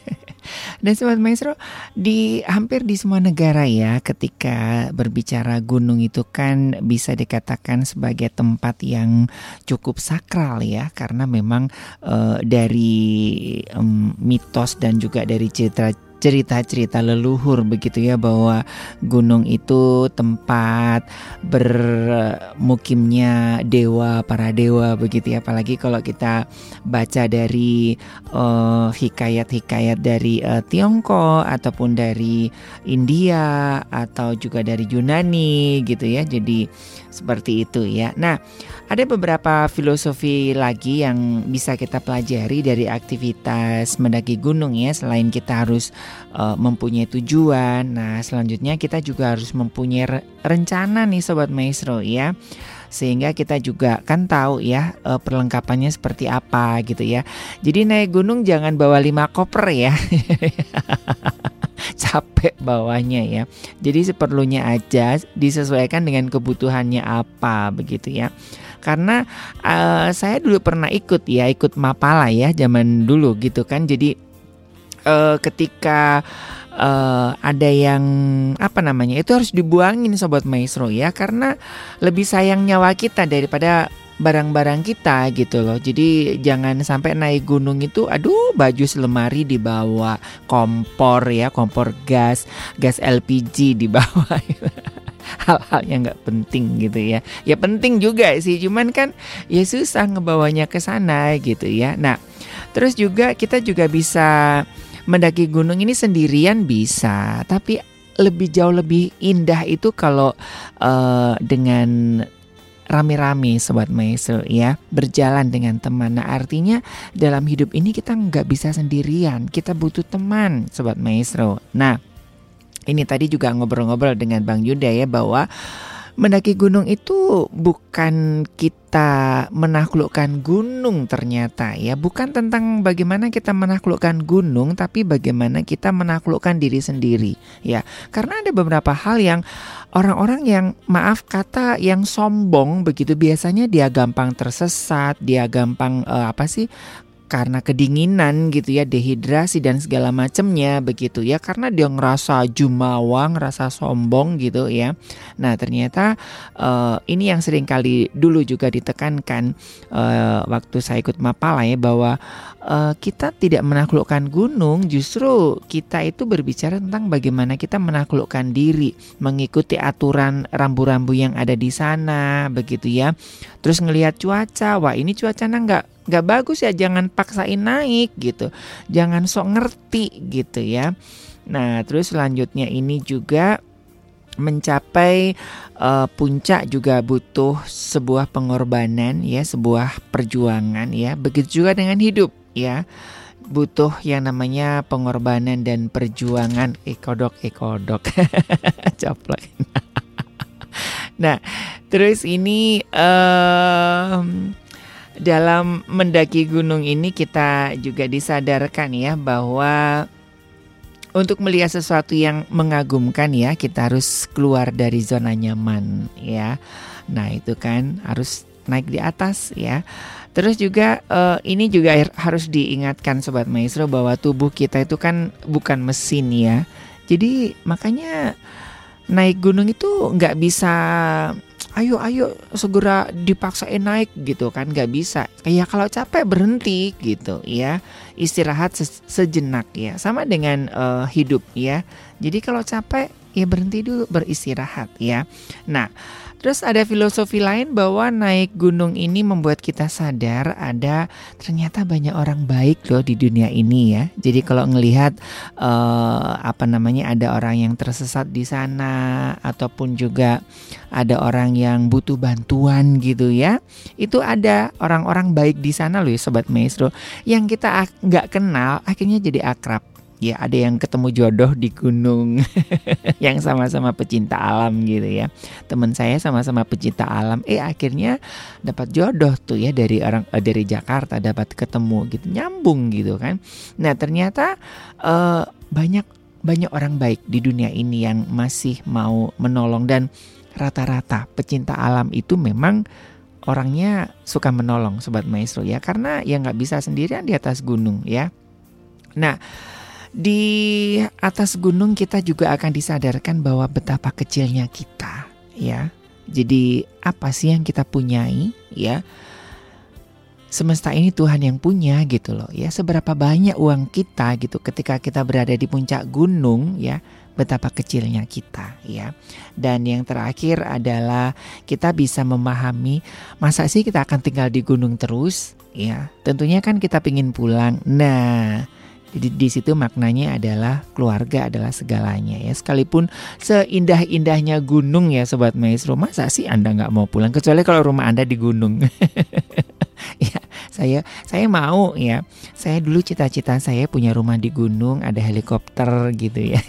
Dan Sobat Maestro, di hampir di semua negara ya ketika berbicara gunung itu kan bisa dikatakan sebagai tempat yang cukup sakral ya karena memang eh, dari em, mitos dan juga dari cerita cerita-cerita leluhur begitu ya bahwa gunung itu tempat bermukimnya dewa para dewa begitu ya. Apalagi kalau kita baca dari eh, hikayat-hikayat dari eh, Tiongkok ataupun dari India atau juga dari Yunani gitu ya. Jadi seperti itu ya. Nah ada beberapa filosofi lagi yang bisa kita pelajari dari aktivitas mendaki gunung ya selain kita harus uh, mempunyai tujuan. Nah, selanjutnya kita juga harus mempunyai re- rencana nih sobat maestro ya. Sehingga kita juga kan tahu ya uh, perlengkapannya seperti apa gitu ya. Jadi naik gunung jangan bawa lima koper ya. capek bawahnya ya. Jadi seperlunya aja disesuaikan dengan kebutuhannya apa begitu ya. Karena uh, saya dulu pernah ikut ya, ikut Mapala ya zaman dulu gitu kan. Jadi uh, ketika uh, ada yang apa namanya itu harus dibuangin sobat maestro ya karena lebih sayang nyawa kita daripada barang-barang kita gitu loh. Jadi jangan sampai naik gunung itu aduh baju selemari dibawa, kompor ya, kompor gas, gas LPG dibawa. Hal-hal yang nggak penting gitu ya. Ya penting juga sih, cuman kan ya susah ngebawanya ke sana gitu ya. Nah, terus juga kita juga bisa mendaki gunung ini sendirian bisa, tapi lebih jauh lebih indah itu kalau uh, dengan rame-rame sobat maestro ya berjalan dengan teman nah artinya dalam hidup ini kita nggak bisa sendirian kita butuh teman sobat maestro nah ini tadi juga ngobrol-ngobrol dengan Bang Yuda ya bahwa mendaki gunung itu bukan kita menaklukkan gunung ternyata ya. Bukan tentang bagaimana kita menaklukkan gunung tapi bagaimana kita menaklukkan diri sendiri ya. Karena ada beberapa hal yang orang-orang yang maaf kata yang sombong begitu biasanya dia gampang tersesat dia gampang eh, apa sih karena kedinginan gitu ya dehidrasi dan segala macamnya begitu ya. Karena dia ngerasa jumawa ngerasa sombong gitu ya. Nah ternyata uh, ini yang sering kali dulu juga ditekankan uh, waktu saya ikut mapala ya bahwa uh, kita tidak menaklukkan gunung justru kita itu berbicara tentang bagaimana kita menaklukkan diri mengikuti aturan rambu-rambu yang ada di sana begitu ya. Terus ngelihat cuaca wah ini cuacanya nggak nggak bagus ya jangan paksain naik gitu. Jangan sok ngerti gitu ya. Nah terus selanjutnya ini juga mencapai uh, puncak juga butuh sebuah pengorbanan ya sebuah perjuangan ya. Begitu juga dengan hidup ya. Butuh yang namanya pengorbanan dan perjuangan. Ekodok ekodok coplok. Nah terus ini um, dalam mendaki gunung ini kita juga disadarkan ya bahwa untuk melihat sesuatu yang mengagumkan ya kita harus keluar dari zona nyaman ya. Nah, itu kan harus naik di atas ya. Terus juga uh, ini juga harus diingatkan sobat maestro bahwa tubuh kita itu kan bukan mesin ya. Jadi makanya naik gunung itu nggak bisa ayo ayo segera dipaksain naik gitu kan nggak bisa. Kayak kalau capek berhenti gitu ya. Istirahat se sejenak ya. Sama dengan uh, hidup ya. Jadi kalau capek ya berhenti dulu beristirahat ya. Nah Terus ada filosofi lain bahwa naik gunung ini membuat kita sadar ada ternyata banyak orang baik loh di dunia ini ya. Jadi kalau ngelihat uh, apa namanya ada orang yang tersesat di sana ataupun juga ada orang yang butuh bantuan gitu ya. Itu ada orang-orang baik di sana loh ya sobat maestro yang kita nggak kenal akhirnya jadi akrab ya ada yang ketemu jodoh di gunung yang sama-sama pecinta alam gitu ya. Teman saya sama-sama pecinta alam. Eh akhirnya dapat jodoh tuh ya dari orang eh, dari Jakarta dapat ketemu gitu nyambung gitu kan. Nah ternyata eh, banyak banyak orang baik di dunia ini yang masih mau menolong. Dan rata-rata pecinta alam itu memang orangnya suka menolong sobat maestro ya. Karena ya nggak bisa sendirian di atas gunung ya. Nah di atas gunung kita juga akan disadarkan bahwa betapa kecilnya kita ya. Jadi apa sih yang kita punyai ya? Semesta ini Tuhan yang punya gitu loh ya. Seberapa banyak uang kita gitu ketika kita berada di puncak gunung ya, betapa kecilnya kita ya. Dan yang terakhir adalah kita bisa memahami masa sih kita akan tinggal di gunung terus ya. Tentunya kan kita pingin pulang. Nah, jadi di situ maknanya adalah keluarga adalah segalanya ya. Sekalipun seindah-indahnya gunung ya sobat maestro, masa sih Anda nggak mau pulang kecuali kalau rumah Anda di gunung. ya, saya saya mau ya. Saya dulu cita-cita saya punya rumah di gunung, ada helikopter gitu ya.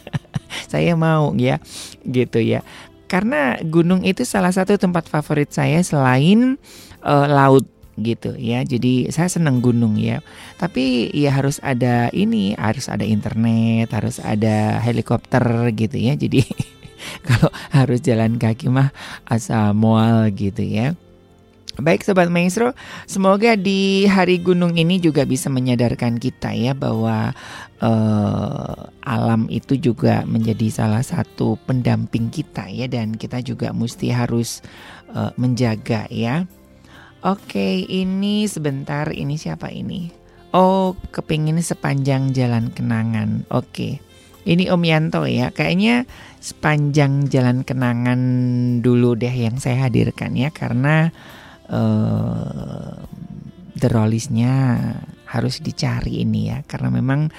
saya mau ya, gitu ya. Karena gunung itu salah satu tempat favorit saya selain uh, laut gitu ya. Jadi saya senang gunung ya. Tapi ya harus ada ini, harus ada internet, harus ada helikopter gitu ya. Jadi kalau harus jalan kaki mah asal mual gitu ya. Baik Sobat Maestro, semoga di hari gunung ini juga bisa menyadarkan kita ya bahwa uh, alam itu juga menjadi salah satu pendamping kita ya dan kita juga mesti harus uh, menjaga ya Oke, ini sebentar. Ini siapa ini? Oh, kepingin sepanjang jalan kenangan. Oke, ini Om Yanto ya. Kayaknya sepanjang jalan kenangan dulu deh yang saya hadirkan ya, karena uh, the rollisnya harus dicari ini ya, karena memang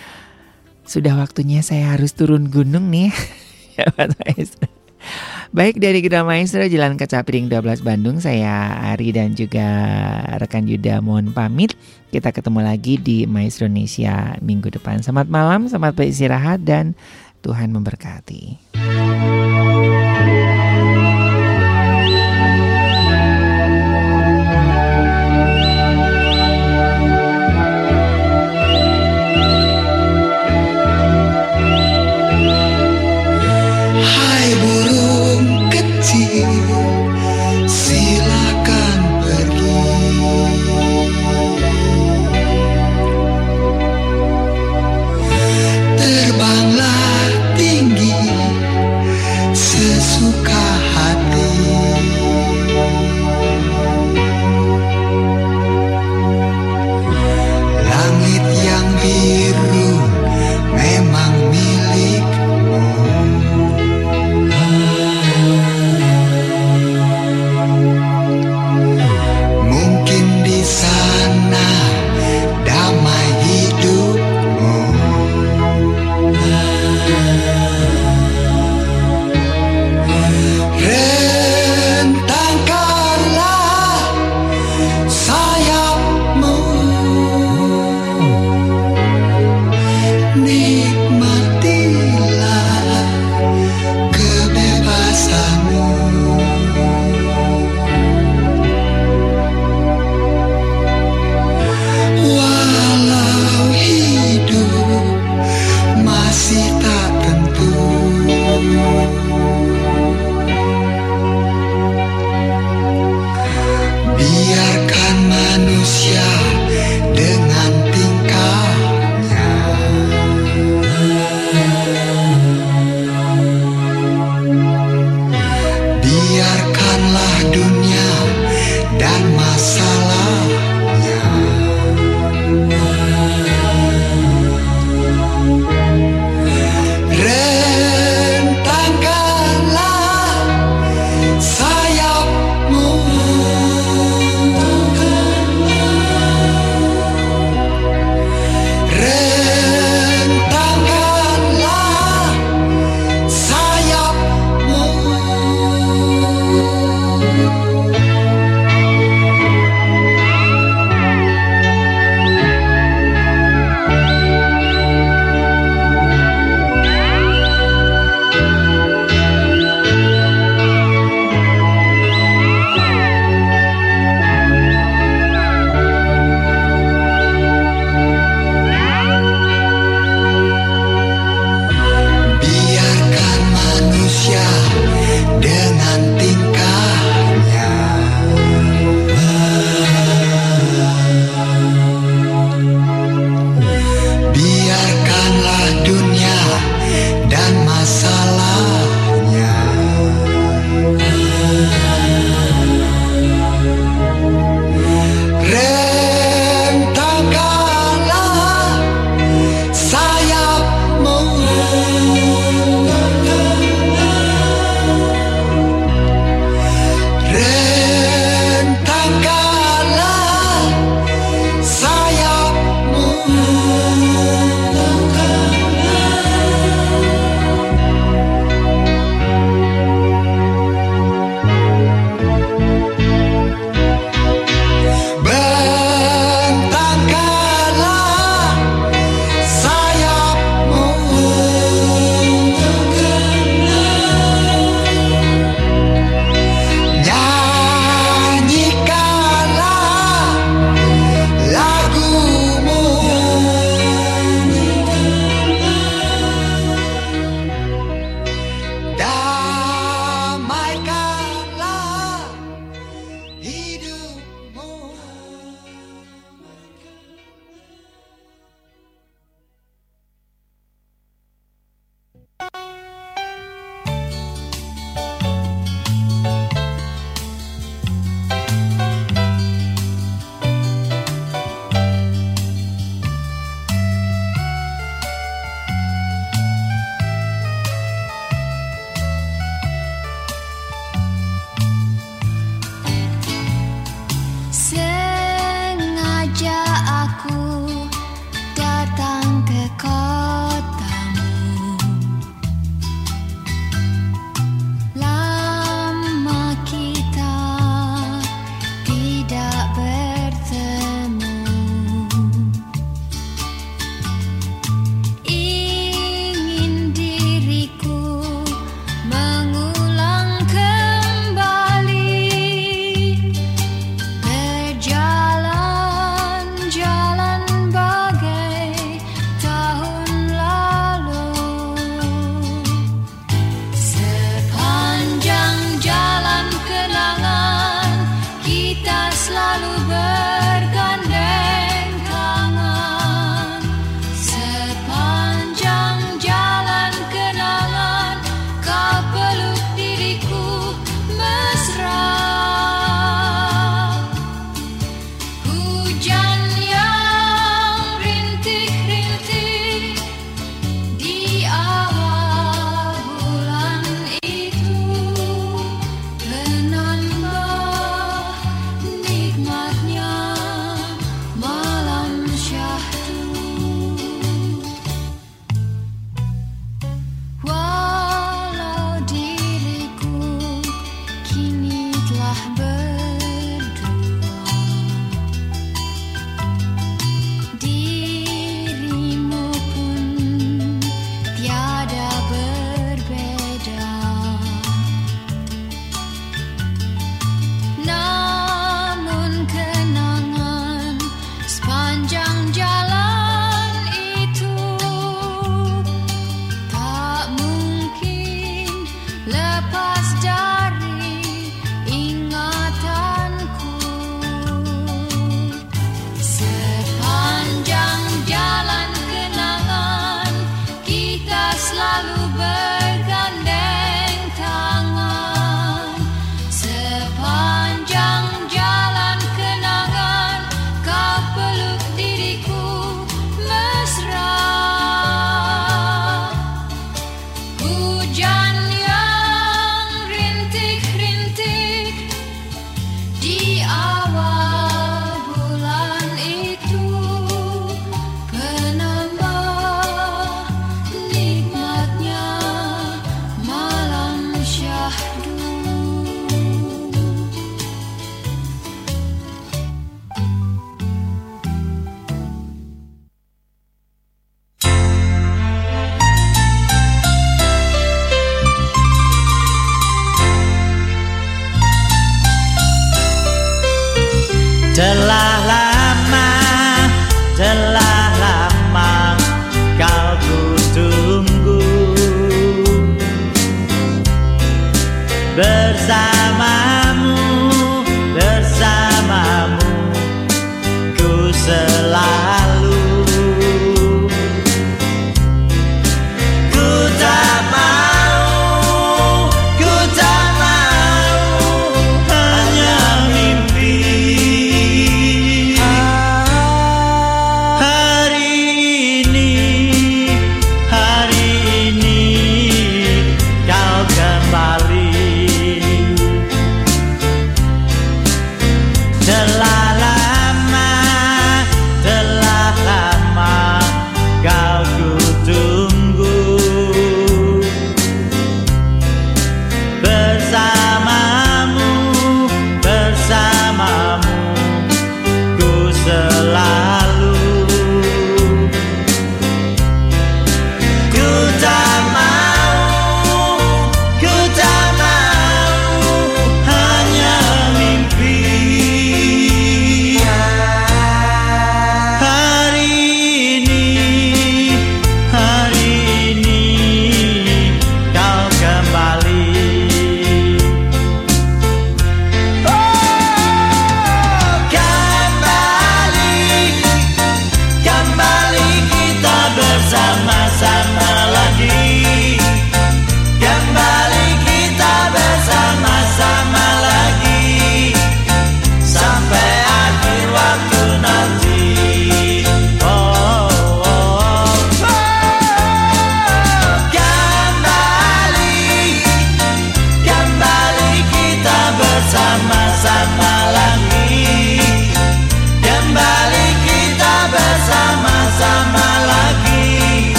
sudah waktunya saya harus turun gunung nih. ya, Pak Baik dari Gedung Maestro Jalan Kaca Piring 12 Bandung Saya Ari dan juga rekan Yuda mohon pamit. Kita ketemu lagi di Maestro Indonesia minggu depan. Selamat malam, selamat beristirahat dan Tuhan memberkati